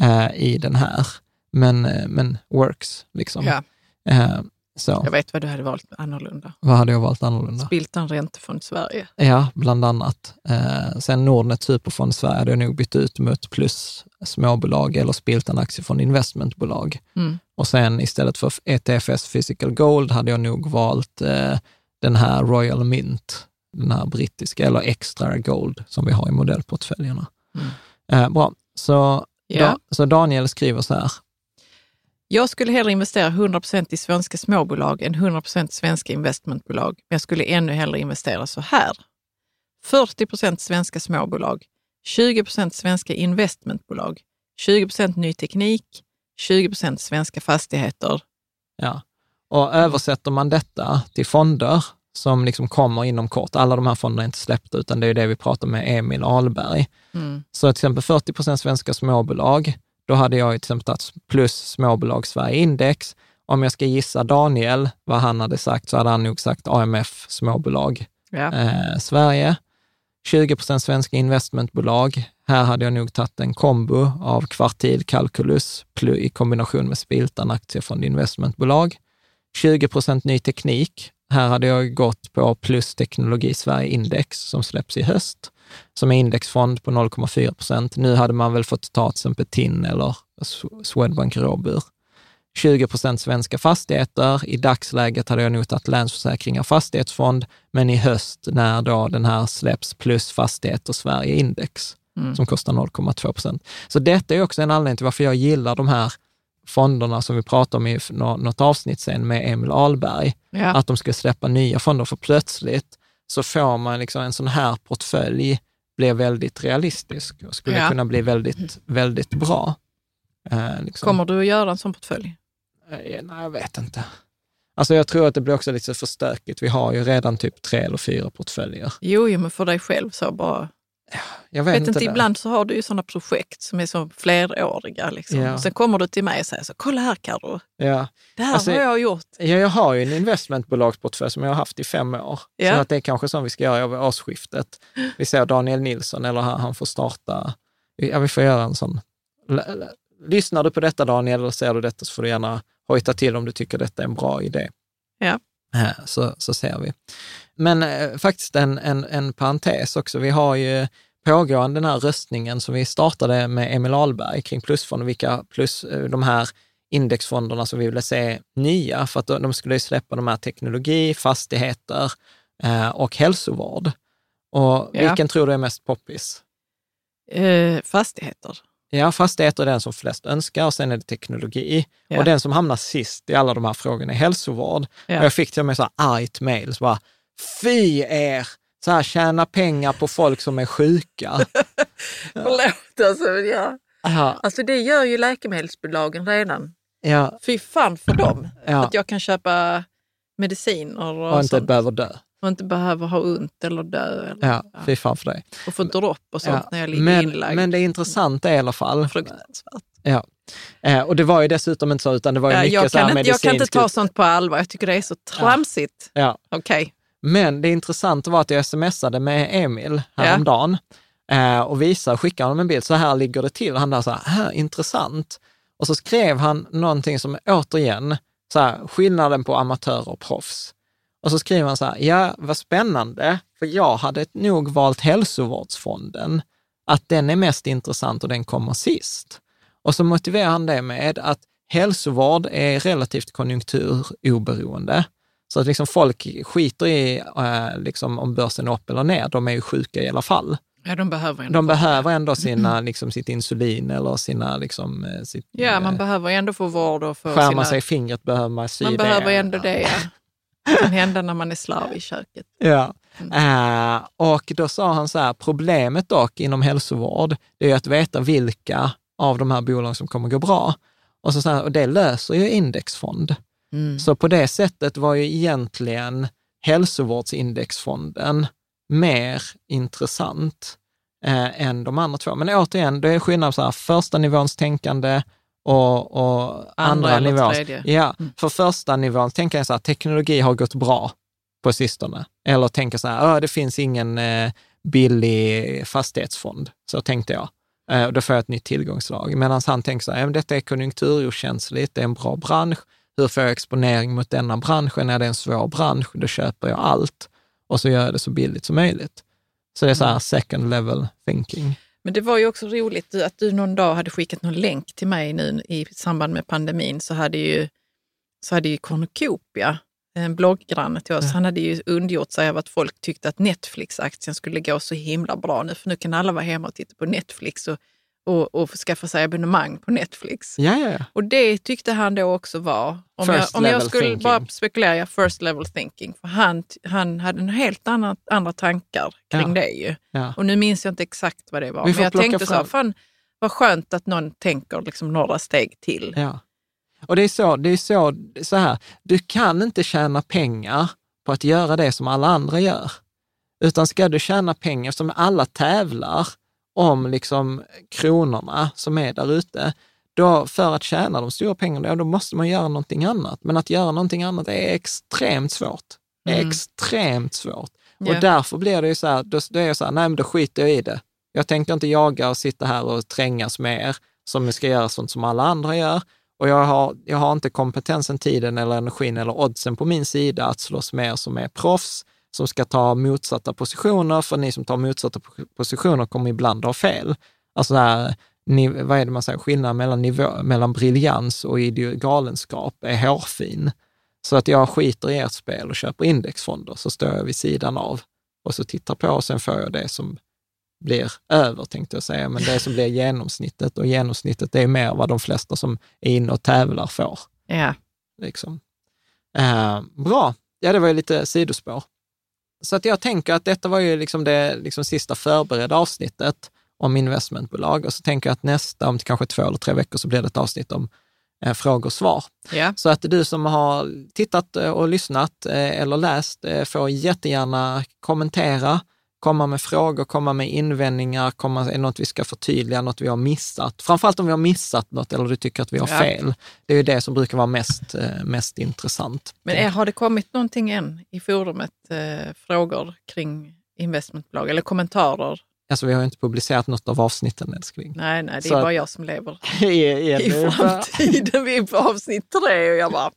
eh, i den här, men, eh, men works liksom. Ja, Eh, så, jag vet vad du hade valt annorlunda. vad hade jag valt annorlunda? Spiltan Räntefond Sverige. Ja, bland annat. Eh, sen Nordnet Superfond Sverige hade jag nog bytt ut mot plus småbolag eller Spiltan Aktiefond Investmentbolag. Mm. Och sen istället för ETFS Physical Gold hade jag nog valt eh, den här Royal Mint, den här brittiska, eller Extra Gold som vi har i modellportföljerna. Mm. Eh, bra, så, Ja. da, så Daniel skriver så här. Jag skulle hellre investera 100% i svenska småbolag än 100 i svenska investmentbolag. Men jag skulle ännu hellre investera så här. 40% svenska småbolag, 20% svenska investmentbolag, 20% ny teknik, 20% svenska fastigheter. Ja. Och översätter man detta till fonder som liksom kommer inom kort, alla de här fonderna är inte släppta, utan det är det vi pratar med Emil Ahlberg. Mm. Så till exempel 40 procent svenska småbolag, då hade jag till exempel tagit plus småbolag Sverige Index. Om jag ska gissa Daniel, vad han hade sagt, så hade han nog sagt AMF småbolag Ja. eh, Sverige. 20 procent svenska investmentbolag. Här hade jag nog tagit en kombo av kvartil plu- i kombination med Spiltan aktiefond investmentbolag. 20 procent ny teknik. Här hade jag gått på plus teknologi Sverige Index som släpps i höst, som är indexfond på 0,4 procent. Nu hade man väl fått ta till exempel TIN eller Swedbank Robur. 20 procent svenska fastigheter. I dagsläget hade jag nog tagit Länsförsäkringar Fastighetsfond, men i höst när då den här släpps plus Fastigheter Sverige Index, Mm. som kostar 0,2 procent. Så detta är också en anledning till varför jag gillar de här fonderna som vi pratade om i nå- något avsnitt sen med Emil Ahlberg, Ja. att de ska släppa nya fonder, för plötsligt så får man liksom en sån här portfölj blir väldigt realistisk och skulle Ja. kunna bli väldigt, väldigt bra. Eh, liksom. Kommer du att göra en sån portfölj? Eh, Nej, jag vet inte. Alltså jag tror att det blir också lite för stökigt. Vi har ju redan typ tre eller fyra portföljer. Jo, jo men för dig själv så bara. Jag vet, Vet inte, ibland så har du ju sådana projekt som är så fleråriga. Liksom. Ja. Sen kommer du till mig och säger så, kolla här Carro, Ja. det här Alltså, har jag gjort. Ja, jag har ju en investmentbolagsportfölj som jag har haft i fem år. Ja. Så att det är kanske så vi ska göra över årsskiftet. Vi ser Daniel Nilsson, eller han, han får starta, ja vi får göra en sån. Lyssnar du på detta Daniel, eller ser du detta så får du gärna hojta till om du tycker detta är en bra idé. Ja. Eh, Så, så ser vi. Men eh, faktiskt en, en, en parentes också. Vi har ju pågående den här röstningen som vi startade med Emil Ahlberg kring plusfonder, vilka plus eh, de här indexfonderna som vi ville se nya, för att de skulle släppa de här teknologi, fastigheter eh, och hälsovård. Och Ja. vilken tror du är mest poppis? Eh, fastigheter. Ja, fastigheter är den som flest önskar och sen är det teknologi. Ja. Och den som hamnar sist i alla de här frågorna är hälsovård. Ja. Och jag fick till och med så här argt mejl, så bara, fy er! Så här, tjäna pengar på folk som är sjuka. Förlåt alltså. Ja. ja, Alltså det gör ju läkemedelsbolagen redan. ja, Fy fan för dem. ja. Att jag kan köpa mediciner och, Och inte sånt, behöver dö. Och inte behöver ha ont eller dö. Eller, Ja, fy fan för dig. Och få dropp och sånt Ja. när jag ligger Men, inlagd. men det intressanta är i alla fall, Fruktansvärt. ja. Eh, och det var ju dessutom inte så, utan det var ju Ja, mycket jag, så här inte, jag kan inte ta sånt på allvar. Jag tycker det är så tramsigt. Ja. Okej. Men det intressanta var att jag smsade med Emil häromdagen eh, och visade, skickade honom en bild, så här ligger det till. Han där så här, här, intressant. Och så skrev han någonting som återigen, så här, skillnaden på amatör och proffs. Och så skriver han så här, ja vad spännande, för jag hade nog valt hälsovårdsfonden, att den är mest intressant och den kommer sist. Och så motiverar han det med att hälsovård är relativt konjunkturoberoende. Så att liksom folk skiter i eh, liksom om börsen är upp eller ner, de är ju sjuka i alla fall. Ja, de behöver ändå De behöver ändå sina, liksom, sitt insulin eller sina... Liksom, eh, sitt, Ja, man eh, behöver ändå få vård och få Skär sina... man sig i fingret behöver man sy man behöver ändå det, ja. Kan hända när man är slav i köket. Ja. Mm. Eh, och då sa han så här, problemet dock inom hälsovård, det är att veta vilka av de här bolagen som kommer gå bra. Och, så, så här, och det löser ju indexfond. Mm. Så på det sättet var ju egentligen hälsovårdsindexfonden mer intressant eh, än de andra två. Men återigen, det är skillnad så här, första nivåns tänkande och, och andra, Andra tredje. Ja, Mm. för första nivån tänker jag så här, teknologi har gått bra på sistone. Eller tänker så här, "Ö, det finns ingen eh, billig fastighetsfond. Så tänkte jag. Eh, och då får jag ett nytt tillgångslag. Medan han tänker så här, "Ja, men detta är konjunkturokänsligt, det är en bra bransch. Hur får jag exponering mot denna branschen? Är det en svår bransch? Då köper jag allt och så gör jag det så billigt som möjligt. Så det är så här second level thinking. Men det var ju också roligt att du någon dag hade skickat någon länk till mig nu i samband med pandemin så hade ju, så hade ju Cornucopia, en blogggranne till oss, Ja. han hade ju undgjort sig av att folk tyckte att Netflix-aktien skulle gå så himla bra nu, för nu kan alla vara hemma och titta på Netflix och, och, och skaffa sig abonnemang på Netflix. Ja, ja, ja. Och det tyckte han då också var, om First jag, om jag skulle thinking. bara spekulera, first level thinking. För han, han hade en helt annan, andra tankar kring det ju. ja. Och nu minns jag inte exakt vad det var. Men jag tänkte så, fram. här, fan vad skönt att någon tänker liksom några steg till. Ja. Och det är så, det är så, så här, du kan inte tjäna pengar på att göra det som alla andra gör. Utan ska du tjäna pengar som alla tävlar om liksom kronorna som är där ute, då för att tjäna de stora pengarna, då måste man göra någonting annat. Men att göra någonting annat är extremt svårt. Mm. extremt svårt. Ja. Och därför blir det ju så här, då, då är jag så här, nej men då skiter jag i det. Jag tänker inte jaga och sitta här och trängas med er som ska göra sånt som alla andra gör. Och jag har, jag har inte kompetensen, tiden eller energin eller oddsen på min sida att slåss med er som är proffs, som ska ta motsatta positioner, för ni som tar motsatta po- positioner kommer ibland ha fel. Alltså det här, ni, vad är det man säger, skillnaden mellan, nivå, mellan briljans och galenskap är hårfin. Så att jag skiter i ert spel och köper indexfonder, så står jag vid sidan av och så tittar på och sen får jag det som blir över, tänkte jag säga, men det som blir genomsnittet och genomsnittet är mer vad de flesta som är inne och tävlar får. Ja. Liksom. Eh, bra, ja det var ju lite sidospår. Så att jag tänker att detta var ju liksom det liksom sista förberedda avsnittet om investmentbolag och så tänker jag att nästa, om kanske två eller tre veckor, så blir det ett avsnitt om eh, frågor och svar. Ja. Så att du som har tittat eh, och lyssnat eh, eller läst eh, får jättegärna kommentera, komma med frågor, komma med invändningar, komma, är det något vi ska förtydliga, något vi har missat. Framförallt om vi har missat något eller du tycker att vi har Ja. fel. Det är ju det som brukar vara mest, eh, mest intressant. Men är, har det kommit någonting än i forumet, eh, frågor kring investmentbolag eller kommentarer? Alltså vi har ju inte publicerat något av avsnitten älskling. Nej, nej, det är Så bara jag som lever I, i framtiden. Vi är på avsnitt tre och jag bara,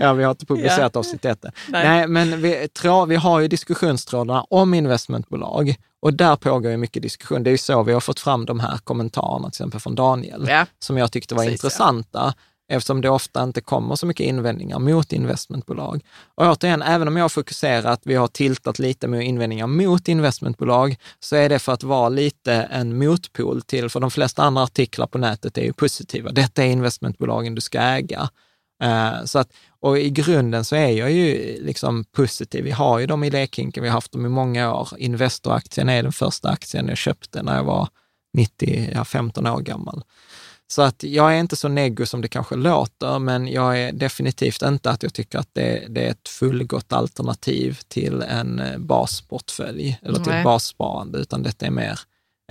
Ja, vi har inte publicerat avsnitt ett. Nej. Nej, men vi, tra, vi har ju diskussionstrådarna om investmentbolag och där pågår ju mycket diskussion. Det är ju så vi har fått fram de här kommentarerna, till exempel från Daniel, ja. som jag tyckte var Precis, ja. intressanta, eftersom det ofta inte kommer så mycket invändningar mot investmentbolag. Och återigen, även om jag har fokuserat, vi har tiltat lite med invändningar mot investmentbolag, så är det för att vara lite en motpol till, för de flesta andra artiklar på nätet är ju positiva. Detta är investmentbolagen du ska äga. Eh, så att, och i grunden så är jag ju liksom positiv. Vi har ju dem i lekhinken, vi har haft dem i många år. Investoraktien är den första aktien jag köpte när jag var 90, ja, 15 år gammal. Så att jag är inte så neggo som det kanske låter, men jag är definitivt inte att jag tycker att det, det är ett fullgott alternativ till en eh, basportfölj eller till Nej. ett bassparande, utan detta är mer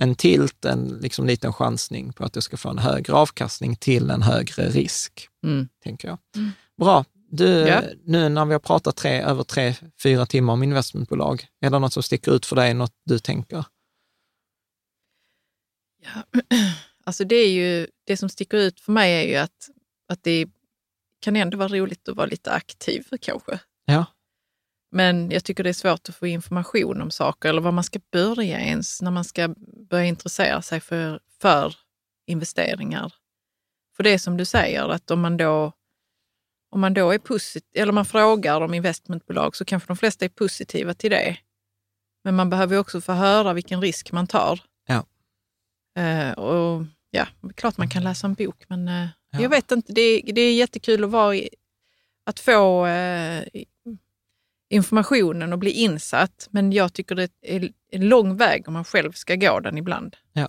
en tilt, en liksom liten chansning på att du ska få en högre avkastning till en högre risk, Mm. tänker jag. Mm. Bra. Du, Ja. nu när vi har pratat tre, över tre, fyra timmar om investmentbolag, är det något som sticker ut för dig, något du tänker? Ja. Alltså det, är ju, det som sticker ut för mig är ju att, att det kan ändå vara roligt att vara lite aktiv kanske. Ja. Men jag tycker det är svårt att få information om saker eller var man ska börja ens när man ska börja intressera sig för, för investeringar. För det är som du säger, att om man då, om man då är positiv, eller man frågar om investmentbolag så kanske de flesta är positiva till det. Men man behöver också få höra vilken risk man tar. Ja. Eh, och ja, klart man kan läsa en bok, men eh, Ja. jag vet inte. Det, det är jättekul att, vara i, att få eh, informationen och bli insatt. Men jag tycker det är en lång väg om man själv ska gå den ibland. Ja.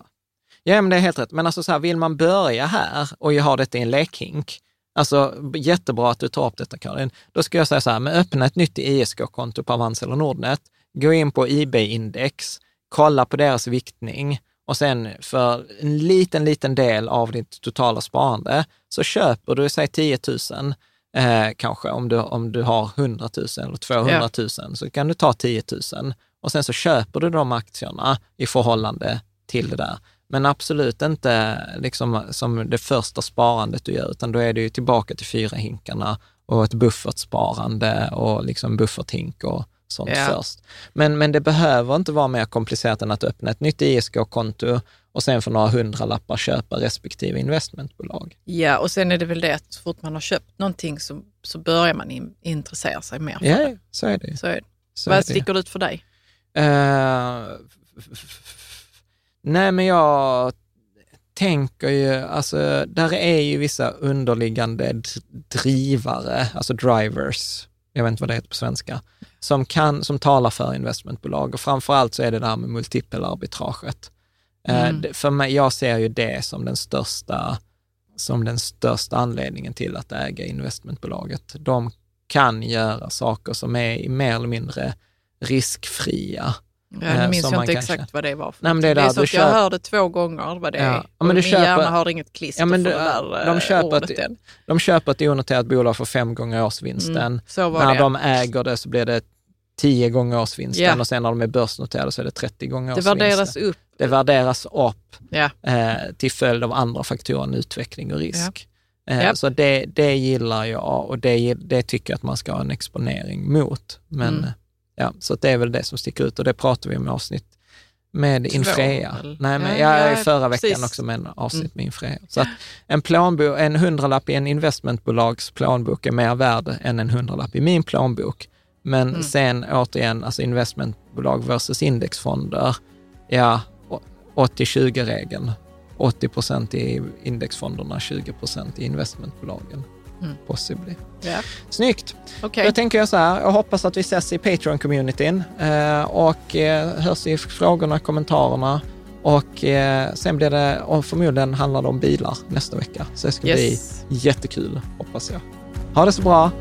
ja, men det är helt rätt. Men alltså så här, vill man börja här och ha detta i en lekhink, alltså jättebra att du tar upp detta Karin, då ska jag säga så här, men öppna ett nytt ISK-konto på Avanza eller Nordnet, gå in på IB-index, kolla på deras viktning och sen för en liten, liten del av ditt totala sparande så köper du, säg 10 000, eh, kanske om du, om du har 100 000 eller 200 000, så kan du ta 10 000 och sen så köper du de aktierna i förhållande till det där. Men absolut inte liksom som det första sparandet du gör, utan då är det ju tillbaka till fyra hinkarna och ett buffertsparande och liksom bufferthink och sånt Ja. först. Men, men det behöver inte vara mer komplicerat än att öppna ett nytt ISK-konto och sen för några hundralappar köpa respektive investmentbolag. Ja, och sen är det väl det att så fort man har köpt någonting så, så börjar man in, intressera sig mer för Ja, det. så är det. Så är det. Så är Vad det. sticker ut för dig? F- nej, men jag tänker ju, alltså, där är ju vissa underliggande drivare, alltså drivers, jag vet inte vad det heter på svenska, som, kan, som talar för investmentbolag och framför allt så är det det här med multipelarbitraget. Eh, Mm. För mig, jag ser ju det som den största, som den största anledningen till att äga investmentbolaget. De kan göra saker som är mer eller mindre riskfria. Ja, Eh, nu minns som jag inte kanske- exakt vad det var. För Nej, det är det är så att jag köper- hörde två gånger vad det är. Ja, men och min köper- hjärna har inget klister Ja, men för du- det där de eh, köper ordet ett- än. De köper ett onoterat bolag för fem gånger årsvinsten. Mm, när det. de äger det så blir det tio gånger årsvinsten Ja. och sen när de är börsnoterade så är det 30 gånger Det årsvinsten. värderas upp. Det värderas upp Ja. eh, till följd av andra faktorer än utveckling och risk. Eh, Ja. Så det, det gillar jag och det, det tycker jag att man ska ha en exponering mot. Men Mm. ja, så det är väl det som sticker ut och det pratar vi om i avsnitt med Två, Infrea. väl? Nej, men Ja, jag ja, är förra veckan precis. också med en avsnitt Mm. med Infrea. Så en, plånbok, en hundralapp i en investmentbolags plånbok är mer värd än en hundralapp i min plånbok. Men Mm. sen återigen, alltså investmentbolag versus indexfonder, ja, å- 80-20-regeln. 80 procent i indexfonderna, 20 procent i investmentbolagen. Mm. Possibly. Ja. Snyggt! Okej. Då tänker jag så här, jag hoppas att vi ses i Patreon-communityn eh, och eh, hörs i frågorna, kommentarerna och eh, sen blir det, och förmodligen handlar det om bilar nästa vecka. Så det ska Yes. bli jättekul, hoppas jag. Ha det så bra!